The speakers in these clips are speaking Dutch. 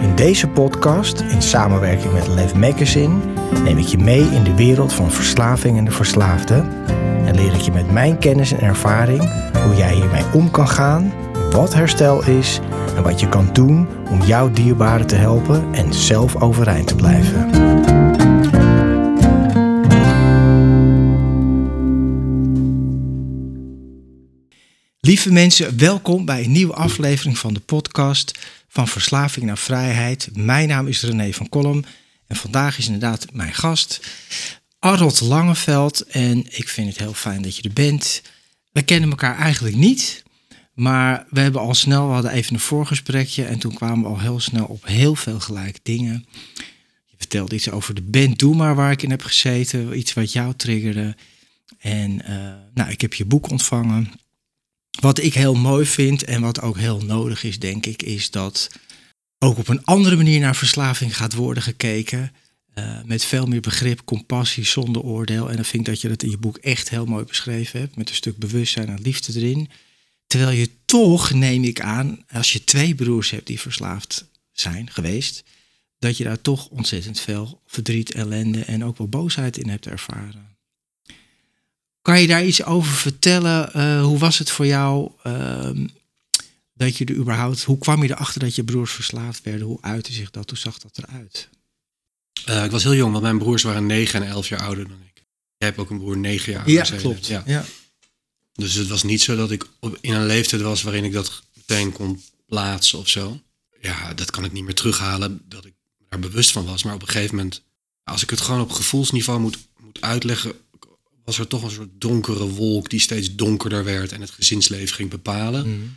In deze podcast, in samenwerking met Lev Magazine, neem ik je mee in de wereld van verslaving en de verslaafde. En leer ik je met mijn kennis en ervaring hoe jij hiermee om kan gaan, wat herstel is en wat je kan doen om jouw dierbaren te helpen en zelf overeind te blijven. Lieve mensen, welkom bij een nieuwe aflevering van de podcast van Verslaving naar Vrijheid. Mijn naam is René van Kolm en vandaag is inderdaad mijn gast Arnold Langeveld. En ik vind het heel fijn dat je er bent. We kennen elkaar eigenlijk niet, maar we hebben al snel, we hadden even een voorgesprekje en toen kwamen we al heel snel op heel veel gelijke dingen. Je vertelde iets over de band Doe Maar waar ik in heb gezeten, iets wat jou triggerde. En uh, nou, ik heb je boek ontvangen. Wat ik heel mooi vind en wat ook heel nodig is, denk ik, is dat ook op een andere manier naar verslaving gaat worden gekeken. Uh, met veel meer begrip, compassie, zonder oordeel. En dan vind ik dat je dat in je boek echt heel mooi beschreven hebt. Met een stuk bewustzijn en liefde erin. Terwijl je toch, neem ik aan, als je twee broers hebt die verslaafd zijn geweest, dat je daar toch ontzettend veel verdriet, ellende en ook wel boosheid in hebt ervaren. Kan je daar iets over vertellen? Uh, hoe was het voor jou uh, dat je er überhaupt, hoe kwam je erachter dat je broers verslaafd werden? Hoe uitte zich dat? Hoe zag dat eruit? Uh, ik was heel jong, want mijn broers waren 9 en 11 jaar ouder dan ik. Jij hebt ook een broer 9 jaar ouder. Ja, klopt. Ja. ja. Dus het was niet zo dat ik in een leeftijd was waarin ik dat meteen kon plaatsen of zo. Ja, dat kan ik niet meer terughalen dat ik daar bewust van was. Maar op een gegeven moment, als ik het gewoon op gevoelsniveau moet, moet uitleggen, was er toch een soort donkere wolk die steeds donkerder werd en het gezinsleven ging bepalen. Mm.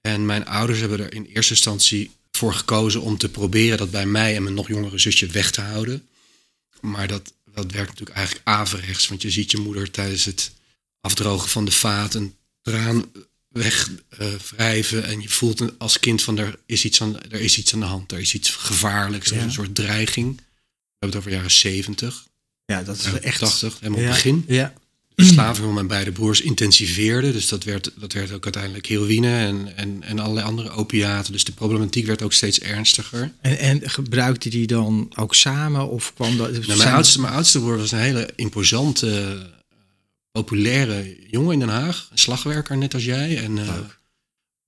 En mijn ouders hebben er in eerste instantie voor gekozen om te proberen dat bij mij en mijn nog jongere zusje weg te houden. Maar dat, dat werkt natuurlijk eigenlijk averechts, want je ziet je moeder tijdens het afdrogen van de vaat een traan wegwrijven uh, en je voelt als kind van er is iets aan, er is iets aan de hand, er is iets gevaarlijks, een soort dreiging. We hebben het over jaren zeventig. Ja, dat is echt 80, helemaal ja, begin. Ja. De verslaving van mijn beide broers intensiveerde. Dus dat werd, dat werd ook uiteindelijk heroïne en, en, en allerlei andere opiaten. Dus de problematiek werd ook steeds ernstiger. En, en gebruikte die dan ook samen? Of kwam dat, nou, mijn, oudste, mijn oudste broer was een hele imposante, populaire jongen in Den Haag. Een slagwerker, net als jij. En uh,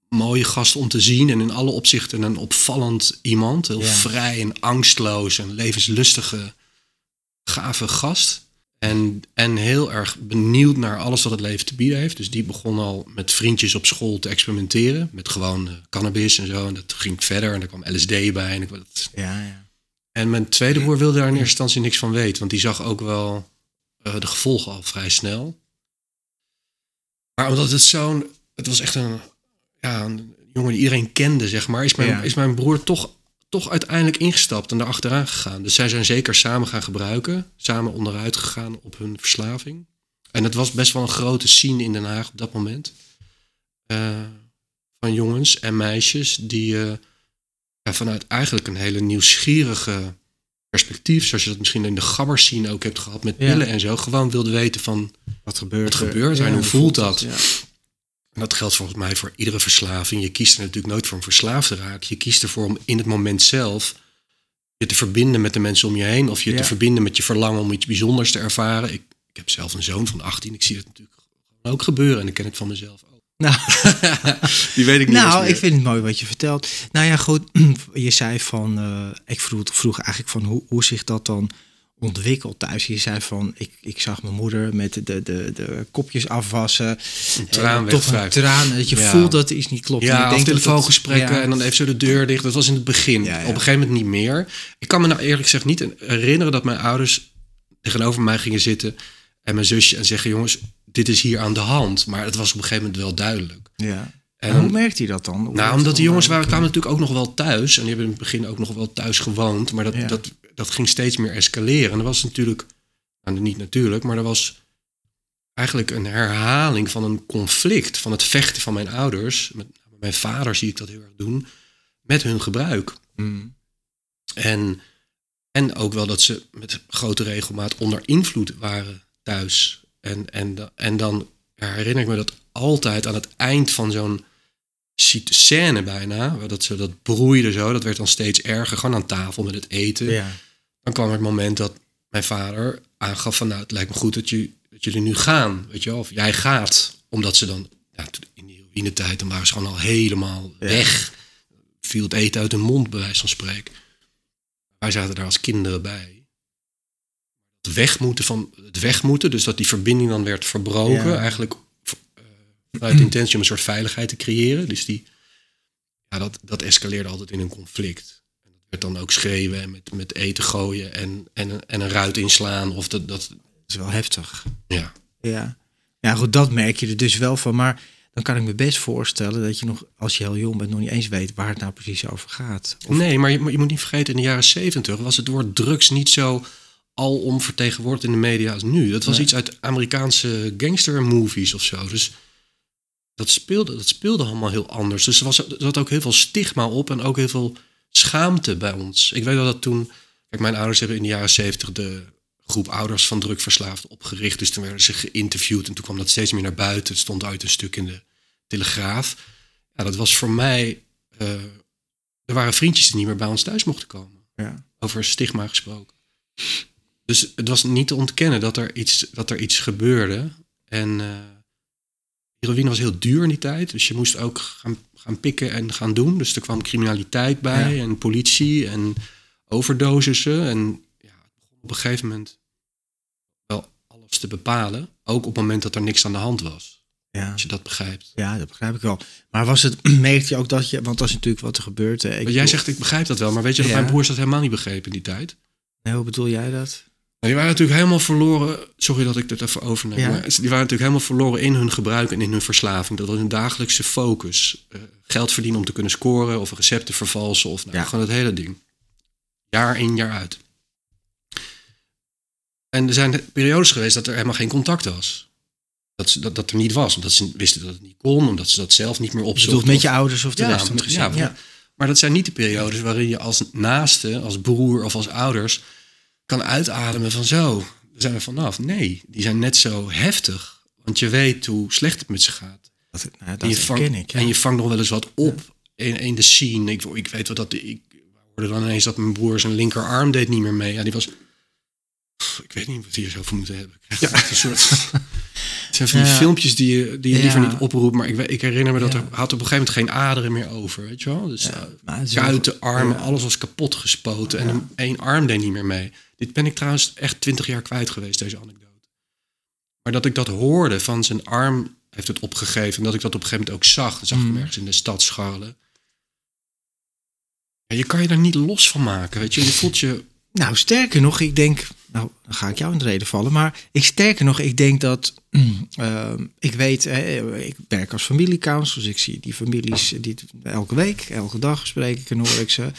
mooie gast om te zien. En in alle opzichten een opvallend iemand. Heel ja. vrij en angstloos en levenslustige gave gast. En, en heel erg benieuwd naar alles wat het leven te bieden heeft. Dus die begon al met vriendjes op school te experimenteren. Met gewoon cannabis en zo. En dat ging verder. En er kwam LSD bij. En, ik, dat... ja, ja. en mijn tweede broer wilde daar in eerste instantie niks van weten. Want die zag ook wel uh, de gevolgen al vrij snel. Maar omdat het zo'n... Het was echt een, ja, een jongen die iedereen kende, zeg maar. Is mijn, ja. is mijn broer toch toch uiteindelijk ingestapt en erachteraan gegaan. Dus zij zijn zeker samen gaan gebruiken, samen onderuit gegaan op hun verslaving. En het was best wel een grote scene in Den Haag op dat moment. Uh, van jongens en meisjes die uh, ja, vanuit eigenlijk een hele nieuwsgierige perspectief, zoals je dat misschien in de gabber scene ook hebt gehad met pillen ja. en zo, gewoon wilden weten van wat gebeurt, wat gebeurt er en hoe voelt dat. Ja. En dat geldt volgens mij voor iedere verslaving. Je kiest er natuurlijk nooit voor om verslaafd te raken. Je kiest ervoor om in het moment zelf je te verbinden met de mensen om je heen. Of je ja. te verbinden met je verlangen om iets bijzonders te ervaren. Ik, ik heb zelf een zoon van 18. Ik zie dat natuurlijk ook gebeuren. En ik ken het van mezelf ook. Nou, die weet ik niet. Nou, ik vind het mooi wat je vertelt. Nou ja, goed. Je zei van, uh, ik vroeg, vroeg eigenlijk van hoe, hoe zich dat dan ontwikkeld thuis. Je zei van, ik, ik zag mijn moeder met de, de, de, kopjes afwassen. Een traan Eh, toch een traan, dat je Ja. voelt dat er iets niet klopt. En Ja, ik dat telefoongesprekken dat- ja. en dan even zo de deur dicht. Dat was in het begin. Ja. Op een gegeven moment niet meer. Ik kan me nou eerlijk gezegd niet herinneren dat mijn ouders tegenover mij gingen zitten en mijn zusje en zeggen: jongens, dit is hier aan de hand. Maar het was op een gegeven moment wel duidelijk. Ja. En En hoe merkt hij dat dan? Hoe Nou, dat omdat die jongens waren, kwamen natuurlijk ook nog wel thuis. En die hebben in het begin ook nog wel thuis gewoond. Maar dat, Ja. dat, dat ging steeds meer escaleren. En dat was natuurlijk, nou, niet natuurlijk, maar dat was eigenlijk een herhaling van een conflict. Van het vechten van mijn ouders. Met mijn vader zie ik dat heel erg doen. Met hun gebruik. Mm. En, en ook wel dat ze met grote regelmaat onder invloed waren thuis. En, en, en dan herinner ik me dat altijd aan het eind van zo'n scène bijna, waar dat ze dat broeide zo, dat werd dan steeds erger, gewoon aan tafel met het eten. Ja. Dan kwam er het moment dat mijn vader aangaf van, nou, het lijkt me goed dat, je, dat jullie nu gaan, weet je wel, of jij gaat, omdat ze dan, ja, in die heroïnetijd, dan waren ze gewoon al helemaal Ja. weg. Viel het eten uit hun mond, bij wijze van spreken. Wij zaten daar als kinderen bij. Het weg moeten van het weg moeten, dus dat die verbinding dan werd verbroken, Ja. eigenlijk eh, vanuit intentie om een soort veiligheid te creëren. Dus die, ja, dat, dat escaleerde altijd in een conflict. Dan ook schreeuwen en met, met eten gooien en, en, en een ruit inslaan. Of dat, dat, Dat is wel heftig. ja. Ja. ja, goed, dat merk je er dus wel van. Maar dan kan ik me best voorstellen dat je nog, als je heel jong bent, nog niet eens weet waar het nou precies over gaat. Of, Nee, maar je, maar je moet niet vergeten, in de jaren zeventig was het woord drugs niet zo alom vertegenwoordigd in de media als nu. Dat was Nee. iets uit Amerikaanse gangstermovies of zo. Dus dat speelde, dat speelde allemaal heel anders. Dus er, was, er zat ook heel veel stigma op en ook heel veel schaamte bij ons. Ik weet wel dat toen... Kijk, mijn ouders hebben in de jaren zeventig de groep ouders van drugverslaafden opgericht. Dus toen werden ze geïnterviewd en toen kwam dat steeds meer naar buiten. Het stond uit een stuk in de Telegraaf. Ja, dat was voor mij... eh, er waren vriendjes die niet meer bij ons thuis mochten komen. Ja. Over stigma gesproken. Dus het was niet te ontkennen dat er iets, dat er iets gebeurde. En eh heroïne was heel duur in die tijd. Dus je moest ook gaan, gaan pikken en gaan doen. Dus er kwam criminaliteit bij Ja. en politie en overdosissen. En ja, het begon op een gegeven moment wel alles te bepalen. Ook op het moment dat er niks aan de hand was. Ja. Als je dat begrijpt. ja, dat begrijp ik wel. Maar was het, merkte je ook dat je, want dat is natuurlijk wat er gebeurt. Hè. Ik jij bedoel- zegt, ik begrijp dat wel. Maar weet je dat Ja. mijn broers dat helemaal niet begrepen in die tijd? Nee, hoe bedoel jij dat? Die waren natuurlijk helemaal verloren. Sorry dat ik dit even overneem. Ja. Maar die waren natuurlijk helemaal verloren in hun gebruik en in hun verslaving. Dat was hun dagelijkse focus. Eh, geld verdienen om te kunnen scoren of recepten vervalsen of nou, Ja. gewoon het hele ding. Jaar in, jaar uit. En er zijn periodes geweest dat er helemaal geen contact was. Dat, ze, dat, dat er niet was, omdat ze wisten dat het niet kon, omdat ze dat zelf niet meer opzochten. bedoelt met je ouders of de Ja, rest van het gezin? ja, Ja. Maar dat zijn niet de periodes waarin je als naaste, als broer of als ouders kan uitademen van zo, daar zijn we vanaf. Nee, die zijn net zo heftig. Want je weet hoe slecht het met ze gaat. Dat, nou, En dat vangt, ik. ja. en je vangt nog wel eens wat op in, in de scene. Ik, ik weet wat dat. Ik hoorde dan ineens dat mijn broer zijn linkerarm deed niet meer mee. Ja, die was. Ik weet niet wat hij er zo voor moeten hebben. Echt een soort. Het zijn van die Ja. filmpjes die je, die je liever Ja. niet oproept. Maar ik, ik herinner me dat Ja. er had op een gegeven moment geen aderen meer over. Weet je wel? Dus Ja, eh, kuiten, armen, ja. alles was kapot gespoten. En Ja. een- één arm deed niet meer mee. Dit ben ik trouwens echt twintig jaar kwijt geweest, deze anekdote. Maar dat ik dat hoorde van zijn arm heeft het opgegeven. En dat ik dat op een gegeven moment ook zag. Dan zag ik Mm. ergens in de stad scharrelen. Ja, je kan je daar niet los van maken, weet je. Je voelt je... Nou, sterker nog, ik denk, nou, dan ga ik jou in de reden vallen, maar ik sterker nog, ik denk dat, mm, ehm, ik weet, ik werk als familiecounsel, dus ik zie die families die, elke week, elke dag spreek ik en hoor ik ze.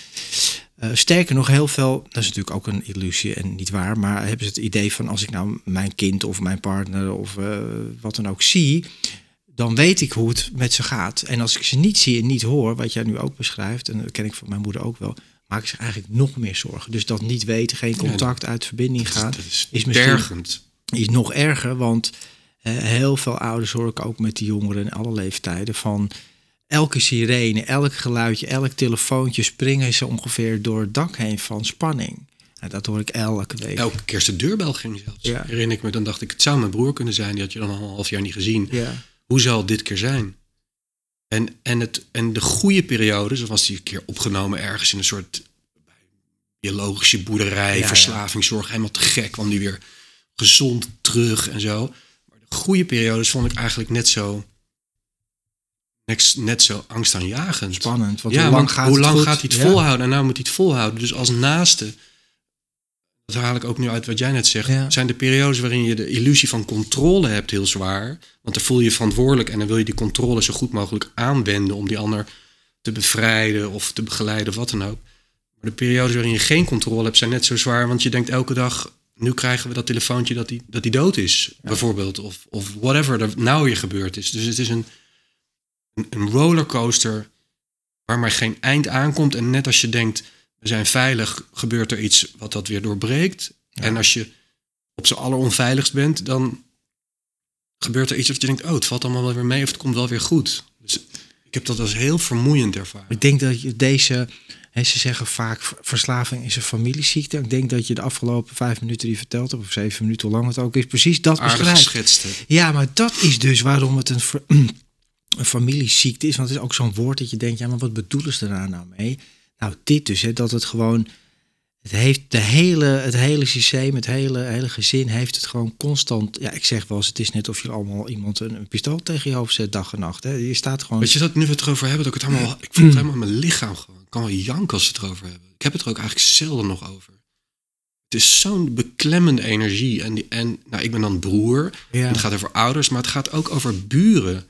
Eh, sterker nog, heel veel, dat is natuurlijk ook een illusie en niet waar, maar hebben ze het idee van als ik nou mijn kind of mijn partner of eh, wat dan ook zie, dan weet ik hoe het met ze gaat. En als ik ze niet zie en niet hoor, wat jij nu ook beschrijft, en dat ken ik van mijn moeder ook wel, maak ik zich eigenlijk nog meer zorgen. Dus dat niet weten, geen contact, uit verbinding gaan, Dat is, is misschien tergend. is nog erger. Want heel veel ouders hoor ik ook met die jongeren in alle leeftijden van elke sirene, elk geluidje, elk telefoontje springen ze ongeveer door het dak heen van spanning. En dat hoor ik elke week. Elke keer de deurbel ging zelfs. Ja. Herinner ik me, dan dacht ik, het zou mijn broer kunnen zijn. Die had je dan al een half jaar niet gezien. Ja. Hoe zal het dit keer zijn? En, en, het, en de goede periode, zoals die een keer opgenomen ergens in een soort biologische boerderij, ja. verslavingszorg, helemaal te gek. kwam die weer gezond terug en zo. Maar de goede periodes vond ik eigenlijk net zo, net, net zo angstaanjagend. Spannend. Want ja, hoe lang want gaat hoe het lang gaat hij het volhouden? En nou moet hij het volhouden. Dus als naaste, dat haal ik ook nu uit wat jij net zegt, Ja. zijn de periodes waarin je de illusie van controle hebt heel zwaar. Want dan voel je je verantwoordelijk en dan wil je die controle zo goed mogelijk aanwenden om die ander te bevrijden of te begeleiden of wat dan ook. Maar de periodes waarin je geen controle hebt zijn net zo zwaar, want je denkt elke dag, nu krijgen we dat telefoontje dat hij dat die dood is, bijvoorbeeld. Of, of whatever er nou weer gebeurd is. Dus het is een, een, een rollercoaster waar maar geen eind aankomt. En net als je denkt, we zijn veilig, gebeurt er iets wat dat weer doorbreekt. En als je op z'n alleronveiligst bent, dan gebeurt er iets dat je denkt, oh, het valt allemaal wel weer mee of het komt wel weer goed. Dus ik heb dat als heel vermoeiend ervaren. Ik denk dat je deze, hè, ze zeggen vaak verslaving is een familieziekte. Ik denk dat je de afgelopen vijf minuten die verteld hebt, of zeven minuten, hoe lang het ook is, precies dat Aardig beschrijft. geschetst. Ja, maar dat is dus waarom het een, ver- een familieziekte is. Want het is ook zo'n woord dat je denkt, ja, maar wat bedoelen ze daar nou mee? Nou, dit dus, hè, dat het gewoon, het heeft de hele, het hele systeem, het hele, hele gezin heeft het gewoon constant. Ja, ik zeg wel eens, het is net of je allemaal iemand een, een pistool tegen je hoofd zet dag en nacht. Hè. Je staat gewoon. Weet je dat nu we het erover hebben, dat ik het helemaal, ik voel het helemaal in mijn lichaam gewoon. Ik kan wel janken als we het erover hebben. Ik heb het er ook eigenlijk zelden nog over. Het is zo'n beklemmende energie. En, die, en nou, ik ben dan broer. Ja. Het gaat over ouders, maar het gaat ook over buren,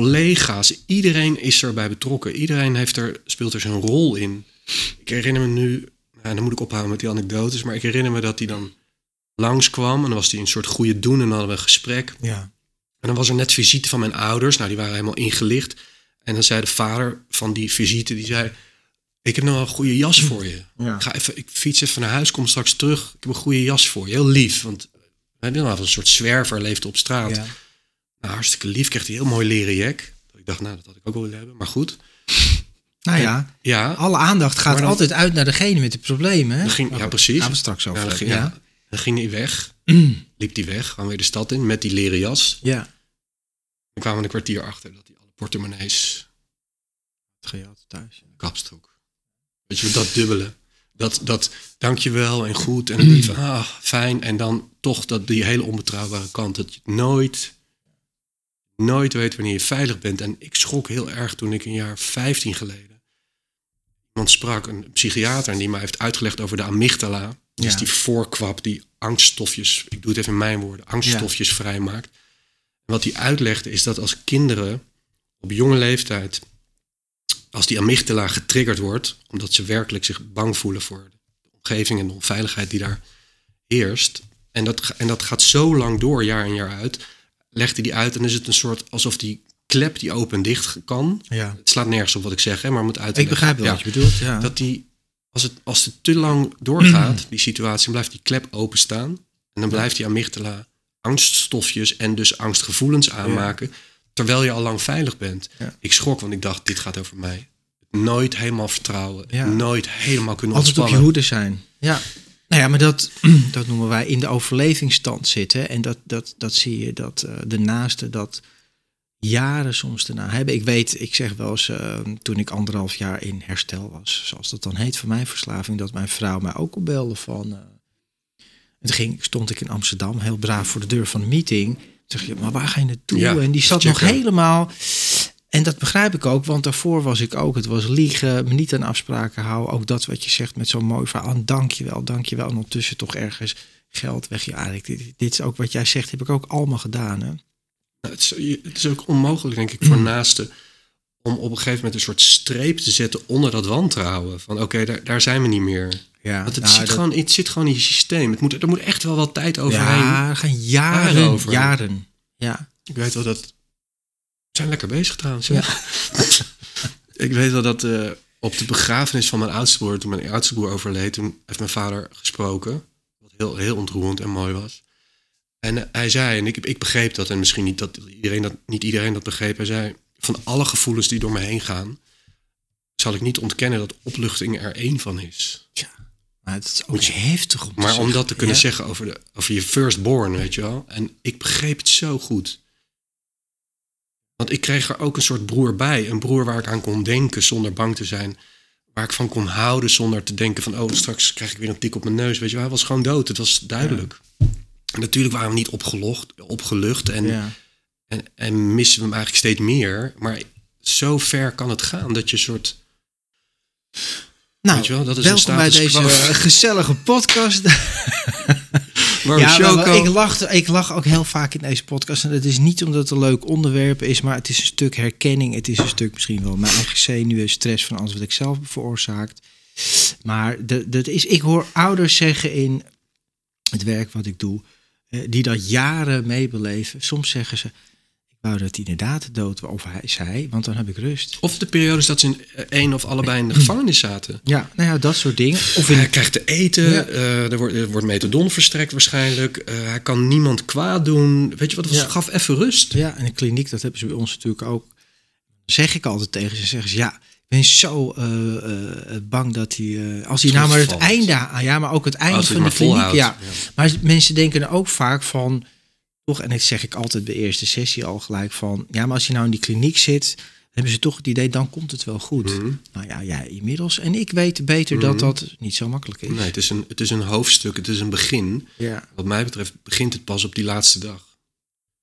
collega's. Iedereen is erbij betrokken. Iedereen heeft er, speelt er zijn rol in. Ik herinner me nu, nou, dan moet ik ophouden met die anekdotes, maar ik herinner me dat hij dan langskwam en dan was hij een soort goede doen en dan hadden we een gesprek. ja. En dan was er net visite van mijn ouders. Nou, die waren helemaal ingelicht. En dan zei de vader van die visite, die zei... Ik heb nog een goede jas voor je. Ja. Ik, ga even, ik fiets even naar huis, kom straks terug. Ik heb een goede jas voor je. Heel lief, want we hebben nog een soort zwerver, leefde op straat. Ja. Nou, hartstikke lief, kreeg hij heel mooi leren jack. Ik dacht, nou, dat had ik ook wel willen hebben. Maar goed, Nou ja, ja. alle aandacht gaat dan- altijd uit naar degene met de problemen. Hè? Ging, ja, precies. Gaan we straks over Ja, dan, ging, ja. ja, dan ging hij weg. Liep hij weg, gewoon weer de stad in met die leren jas. Ja. Dan kwamen we een kwartier achter dat hij alle portemonnees Gejat thuis. kapstok. Weet je, dat dubbele. Dat, dat dankjewel en goed en lief, ah, fijn. En dan toch dat die hele onbetrouwbare kant. Dat je nooit, nooit weet wanneer je veilig bent. En ik schrok heel erg toen ik een jaar 15 geleden iemand sprak, een psychiater, en die mij heeft uitgelegd over de amygdala. Dus Ja. die voorkwap die angststofjes, ik doe het even in mijn woorden, angststofjes vrijmaakt. En wat hij uitlegde is dat als kinderen op jonge leeftijd als die amygdala getriggerd wordt, omdat ze werkelijk zich bang voelen voor de omgeving en de onveiligheid die daar heerst. En dat, en dat gaat zo lang door, jaar in jaar uit. Legt hij die uit en is het een soort alsof die klep die open en dicht kan. Ja. Het slaat nergens op wat ik zeg, hè, maar om het uit Ik begrijp wel Ja. wat je bedoelt. Ja. Dat die, als het, als het te lang doorgaat, die situatie, dan blijft die klep openstaan. En dan blijft die amygdala angststofjes en dus angstgevoelens aanmaken. Terwijl je al lang veilig bent. Ik schrok, want ik dacht, dit gaat over mij. Nooit helemaal vertrouwen. Nooit helemaal kunnen Altijd op je ontspannen. hoede zijn. Ja. Nou ja, maar dat, dat noemen wij in de overlevingsstand zitten. En dat, dat, dat zie je dat eh, de naasten dat jaren soms daarna hebben. Ik weet, ik zeg wel eens, eh, toen ik anderhalf jaar in herstel was, zoals dat dan heet van mijn verslaving, dat mijn vrouw mij ook opbelde van. eh, en toen ging, stond ik in Amsterdam, heel braaf voor de deur van de meeting. Toen zeg je, maar waar ga je naartoe? Ja, en die zat nog helemaal. En dat begrijp ik ook, want daarvoor was ik ook. Het was liegen, me niet aan afspraken houden. Ook dat wat je zegt met zo'n mooi verhaal. En dank je wel, dank je wel. En ondertussen toch ergens geld weg. Ja, dit, dit is ook wat jij zegt, heb ik ook allemaal gedaan. Hè? Nou, het, is, je- het is ook onmogelijk, denk ik, voor naasten om op een gegeven moment een soort streep te zetten onder dat wantrouwen. Van oké, daar, daar zijn we niet meer. Ja, Want het, nou, zit dat- gewoon, het zit gewoon in je systeem. Het moet, er moet echt wel wat tijd overheen. Ja, er gaan jaren, Jaren over. jaren. Ja, Ik weet wel dat. Zijn lekker bezig trouwens. Ja. ik weet wel dat eh, op de begrafenis van mijn oudste broer, toen mijn oudste broer overleed, toen heeft mijn vader gesproken. Wat heel, heel ontroerend en mooi was. En eh, hij zei, en ik, ik begreep dat, en misschien niet dat iedereen dat, niet iedereen dat begreep. Hij zei: Van alle gevoelens die door me heen gaan, zal ik niet ontkennen dat opluchting er één van is. maar het is ook heftig om te Maar om dat te kunnen Ja. zeggen over, de, over je firstborn, weet je wel. En ik begreep het zo goed. Want ik kreeg er ook een soort broer bij. Een broer waar ik aan kon denken zonder bang te zijn. Waar ik van kon houden zonder te denken van... oh, straks krijg ik weer een tik op mijn neus. Weet je, hij was gewoon dood. Het was duidelijk. En natuurlijk waren we niet opgelocht, opgelucht en, Ja. en, en missen we hem eigenlijk steeds meer. Maar zo ver kan het gaan dat je een soort... Nou, Weet je wel, dat is een welkom bij deze quo. gezellige podcast. Ja, maar ik, lach, ik lach ook heel vaak in deze podcast. En het is niet omdat het een leuk onderwerp is, maar het is een stuk herkenning. Het is een stuk misschien wel mijn eigen zenuwen, stress van alles wat ik zelf heb veroorzaakt. Maar dat is, ik hoor ouders zeggen in het werk wat ik doe, eh, die dat jaren meebeleven. Soms zeggen ze, wou dat hij inderdaad dood of hij zei, want dan heb ik rust. Of de periodes dat ze in eh, één of allebei in de gevangenis zaten. Ja, nou ja, dat soort dingen. Of in Hij krijgt te eten, Ja. eh, er, wordt, er wordt methadon verstrekt waarschijnlijk. eh, hij kan niemand kwaad doen. Weet je wat, het was? Ja. gaf even rust. Ja, en de kliniek, dat hebben ze bij ons natuurlijk ook. zeg ik altijd tegen ze, zeggen ze, ja, ik ben zo bang dat hij, als hij nou maar het einde, aan- ja, maar ook het einde van de kliniek, ja. Ja. Maar mensen denken er ook vaak van, en dat zeg ik altijd bij de eerste sessie al gelijk van, ja, maar als je nou in die kliniek zit, hebben ze toch het idee, dan komt het wel goed. Mhm. Nou ja, ja, inmiddels. En ik weet beter dat dat niet zo makkelijk is. Nee, het is, een, het is een hoofdstuk, het is een begin. Ja, Wat mij betreft begint het pas op die laatste dag.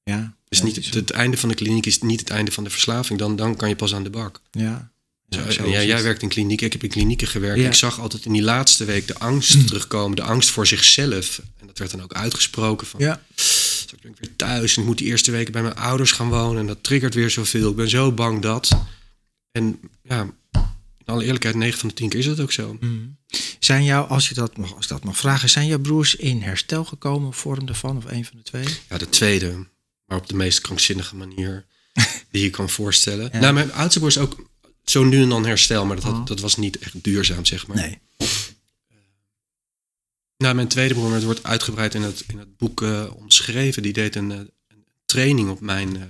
ja. Dus niet, het, het einde van de kliniek is niet het einde van de verslaving. Dan, dan kan je pas aan de bak. Ja. Ja, zo jij, werkt in klinieken, ik heb in klinieken gewerkt. Ja. Hm. Ik zag altijd in die laatste week de angst terugkomen. De angst voor zichzelf. En dat werd dan ook uitgesproken van... Ja, Straks ben ik weer thuis en ik moet die eerste weken bij mijn ouders gaan wonen. En dat triggert weer zoveel. Ik ben zo bang dat. En ja, in alle eerlijkheid, 9 van de 10 keer is dat ook zo. Zijn jou, als je dat mag, als ik dat mag vragen, zijn jouw broers in herstel gekomen, vorm daarvan, of een van de twee? Ja, de tweede, maar op de meest krankzinnige manier die je kan voorstellen. Ja. Nou, mijn oudste broer is ook zo nu en dan herstel, maar dat, had, Oh. dat was niet echt duurzaam, zeg maar. Nee. Nou, mijn tweede broer, het wordt uitgebreid in het, in het boek eh, omschreven. Die deed een, eh, een training op mijn eh,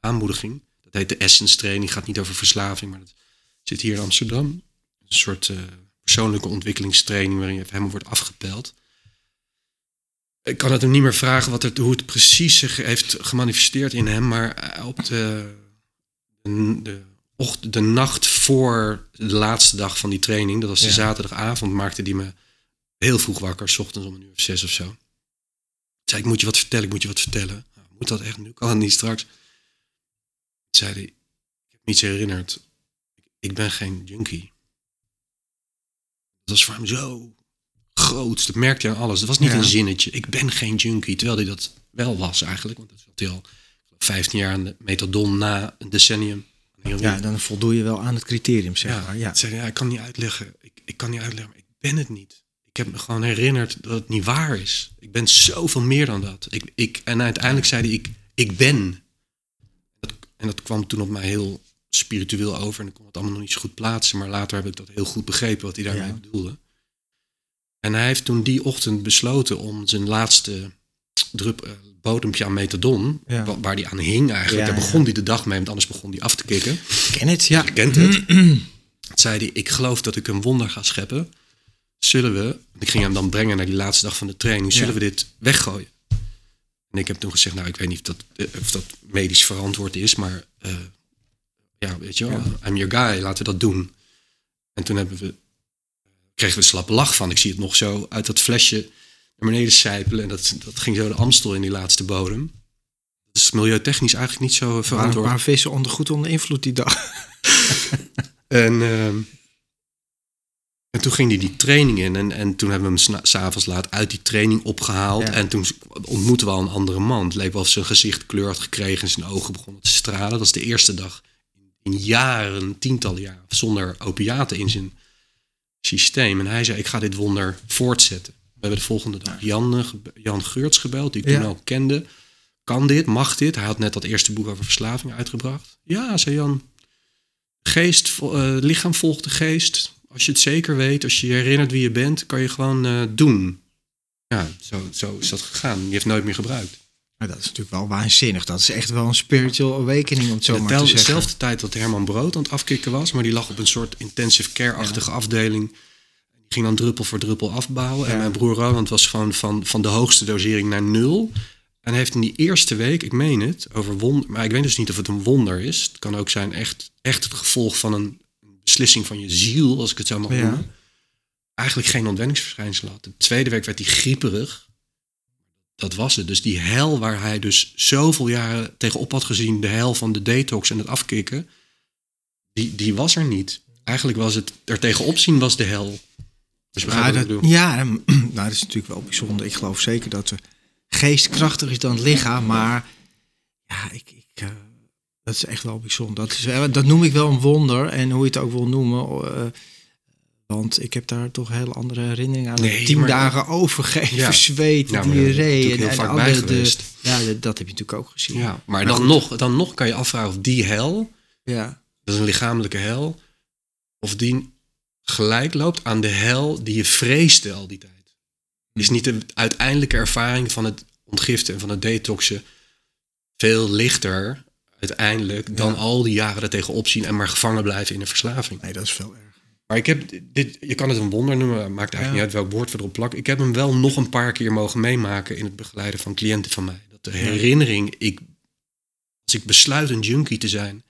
aanmoediging. Dat heet de Essence Training. Gaat niet over verslaving, maar dat zit hier in Amsterdam. Een soort persoonlijke ontwikkelingstraining waarin je helemaal wordt afgepeld. Ik kan het hem niet meer vragen wat het, hoe het precies zich heeft gemanifesteerd in hem, maar op de, de, de, nacht voor de laatste dag van die training, dat was de Ja. zaterdagavond, maakte die me heel vroeg wakker, s ochtends om een uur of zes of zo. Ik zei, ik moet je wat vertellen, ik moet je wat vertellen. Nou, moet dat echt nu? Kan het niet straks? Zei hij, ik heb me iets herinnerd. Ik, ben geen junkie. Dat was voor hem zo groot. Dat merkte hij aan alles. Dat was niet Ja. een zinnetje. Ik ben geen junkie. Terwijl hij dat wel was eigenlijk. Want dat zat hij al ik geloof, 15 jaar aan de methadon na een decennium. Ja, dan voldoe je wel aan het criterium, zeg Ja, maar. Ja. Zei, hij, ja, ik kan niet uitleggen. Ik, ik kan niet uitleggen, maar ik ben het niet. Ik heb me gewoon herinnerd dat het niet waar is. Ik ben zoveel meer dan dat. Ik, ik, en uiteindelijk zei hij, ik, ik ben. Dat, en dat kwam toen op mij heel spiritueel over. En ik kon het allemaal nog niet zo goed plaatsen. Maar later heb ik dat heel goed begrepen wat hij daarmee Ja. bedoelde. En hij heeft toen die ochtend besloten om zijn laatste drup, eh, bodempje aan methadon... Ja. wa- waar hij aan hing eigenlijk. Ja, Daar begon hij de dag mee, want anders begon hij af te kicken. Ik ken het, ja. Kent het. Toen zei hij, ik geloof dat ik een wonder ga scheppen. Zullen we, ik ging hem dan brengen naar die laatste dag van de training, zullen Ja. we dit weggooien? En ik heb toen gezegd, nou ik weet niet of dat, eh, of dat medisch verantwoord is, maar eh, ja, weet je wel, I'm your guy, laten we dat doen. En toen hebben we, kregen we een slappe lach van. Ik zie het nog zo uit dat flesje naar beneden sijpelen. En dat, dat ging zo de Amstel in die laatste bodem. Dat is milieutechnisch eigenlijk niet zo verantwoord. paar vissen onder, goed onder invloed die dag. En, ehm, en toen ging hij die training in. En, en toen hebben we hem s'avonds laat uit die training opgehaald. Ja. En toen ontmoetten we al een andere man. Het leek wel of zijn gezicht kleur had gekregen. En zijn ogen begonnen te stralen. Dat is de eerste dag in jaren, tientallen jaren, zonder opiaten in zijn systeem. En hij zei, ik ga dit wonder voortzetten. We hebben de volgende dag Jan, Jan Geurts gebeld, die ik Ja. toen al kende. Kan dit? Mag dit? Hij had net dat eerste boek over verslaving uitgebracht. Ja, zei Jan. Geest, eh, lichaam volgt de geest. Als je het zeker weet, als je je herinnert wie je bent, kan je gewoon eh, doen. Ja, zo, zo is dat gegaan. Die heeft nooit meer gebruikt. Maar dat is natuurlijk wel waanzinnig. Dat is echt wel een spiritual awakening, om het zo Ja, maar te zeggen. dezelfde tijd dat Herman Brood aan het afkicken was, maar die lag op een soort intensive care-achtige afdeling. Die ging dan druppel voor druppel afbouwen. En Ja. mijn broer Roland was gewoon van, van de hoogste dosering naar nul. En heeft in die eerste week, ik meen het, over wonder. Maar ik weet dus niet of het een wonder is. Het kan ook zijn echt, echt het gevolg van een beslissing van je ziel, als ik het zo mag Ja. noemen, eigenlijk geen ontwenningsverschijnselen had. De tweede week werd hij grieperig. Dat was het. Dus die hel waar hij dus zoveel jaren tegenop had gezien, de hel van de detox en het afkicken, die, die was er niet. Eigenlijk was het er tegenop zien was de hel. Dus Ja, dat, ja, nou, dat is natuurlijk wel bijzonder. Ik geloof zeker dat de geest krachtiger is dan het lichaam. Maar ja, ik, ik, eh, dat is echt wel bijzonder. Dat, is, wel- dat noem ik wel een wonder. En hoe je het ook wil noemen. eh, want ik heb daar toch hele andere herinneringen aan. Nee, Tien maar- dagen overgeven, Ja. zweet, Ja, diarree. En, en de, ja, dat, dat heb je natuurlijk ook gezien. Ja, maar, Maar dan, goed. nog, dan nog kan je afvragen of die hel, ja. dat is een lichamelijke hel, of die gelijk loopt aan de hel die je vreesde al die tijd. Is niet de uiteindelijke ervaring van het ontgiften en van het detoxen veel lichter uiteindelijk dan Ja. al die jaren er tegenop zien en maar gevangen blijven in een verslaving. Nee, dat is veel erger. Maar ik heb dit, je kan het een wonder noemen, maakt eigenlijk Ja. niet uit welk woord we erop plakken. Ik heb hem wel nog een paar keer mogen meemaken in het begeleiden van cliënten van mij. Dat de herinnering, ik, als ik besluit een junkie te zijn,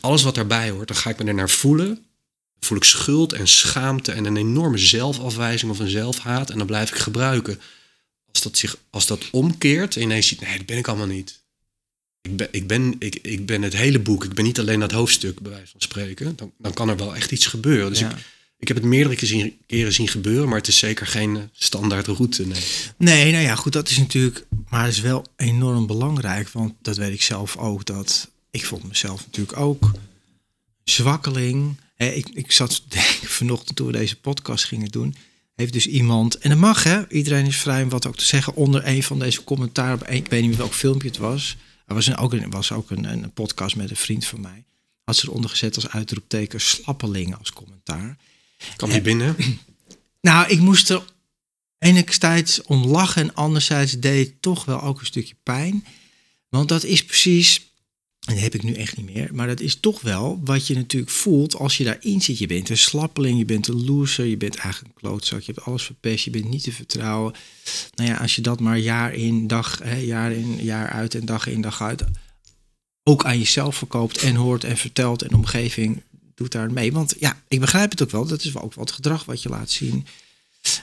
alles wat daarbij hoort, dan ga ik me er naar voelen. Dan voel ik schuld en schaamte en een enorme zelfafwijzing of een zelfhaat. En dan blijf ik gebruiken. Als dat, zich, als dat omkeert en ineens ziet, nee, dat ben ik allemaal niet. Ik ben, ik, ben, ik, ik ben het hele boek. Ik ben niet alleen dat hoofdstuk, bij wijze van spreken. Dan, dan kan er wel echt iets gebeuren. Dus Ja. ik, ik heb het meerdere keren, keren zien gebeuren, maar het is zeker geen eh, standaard route. Nee. Nee, nou ja, goed, dat is natuurlijk, maar het is wel enorm belangrijk, want dat weet ik zelf ook, dat ik vond mezelf natuurlijk ook zwakkeling. Hè, ik, ik zat te denken vanochtend toen we deze podcast gingen doen, heeft dus iemand, en dat mag hè, iedereen is vrij om wat ook te zeggen, onder een van deze commentaren, op een, ik weet niet meer welk filmpje het was, er was, een, ook, een, was ook een, een podcast met een vriend van mij, had ze eronder gezet als uitroepteken slappelingen als commentaar. Kwam die binnen? Nou, ik moest er enerzijds om lachen en anderzijds deed het toch wel ook een stukje pijn. Want dat is precies, en dat heb ik nu echt niet meer, maar dat is toch wel wat je natuurlijk voelt als je daarin zit. Je bent een slappeling, je bent een loser, je bent eigenlijk een klootzak, je hebt alles verpest, je bent niet te vertrouwen. Nou ja, als je dat maar jaar in, dag, jaar in, jaar uit en dag in, dag uit ook aan jezelf verkoopt en hoort en vertelt en de omgeving doet daar mee. Want ja, ik begrijp het ook wel. Dat is wel ook wat gedrag wat je laat zien.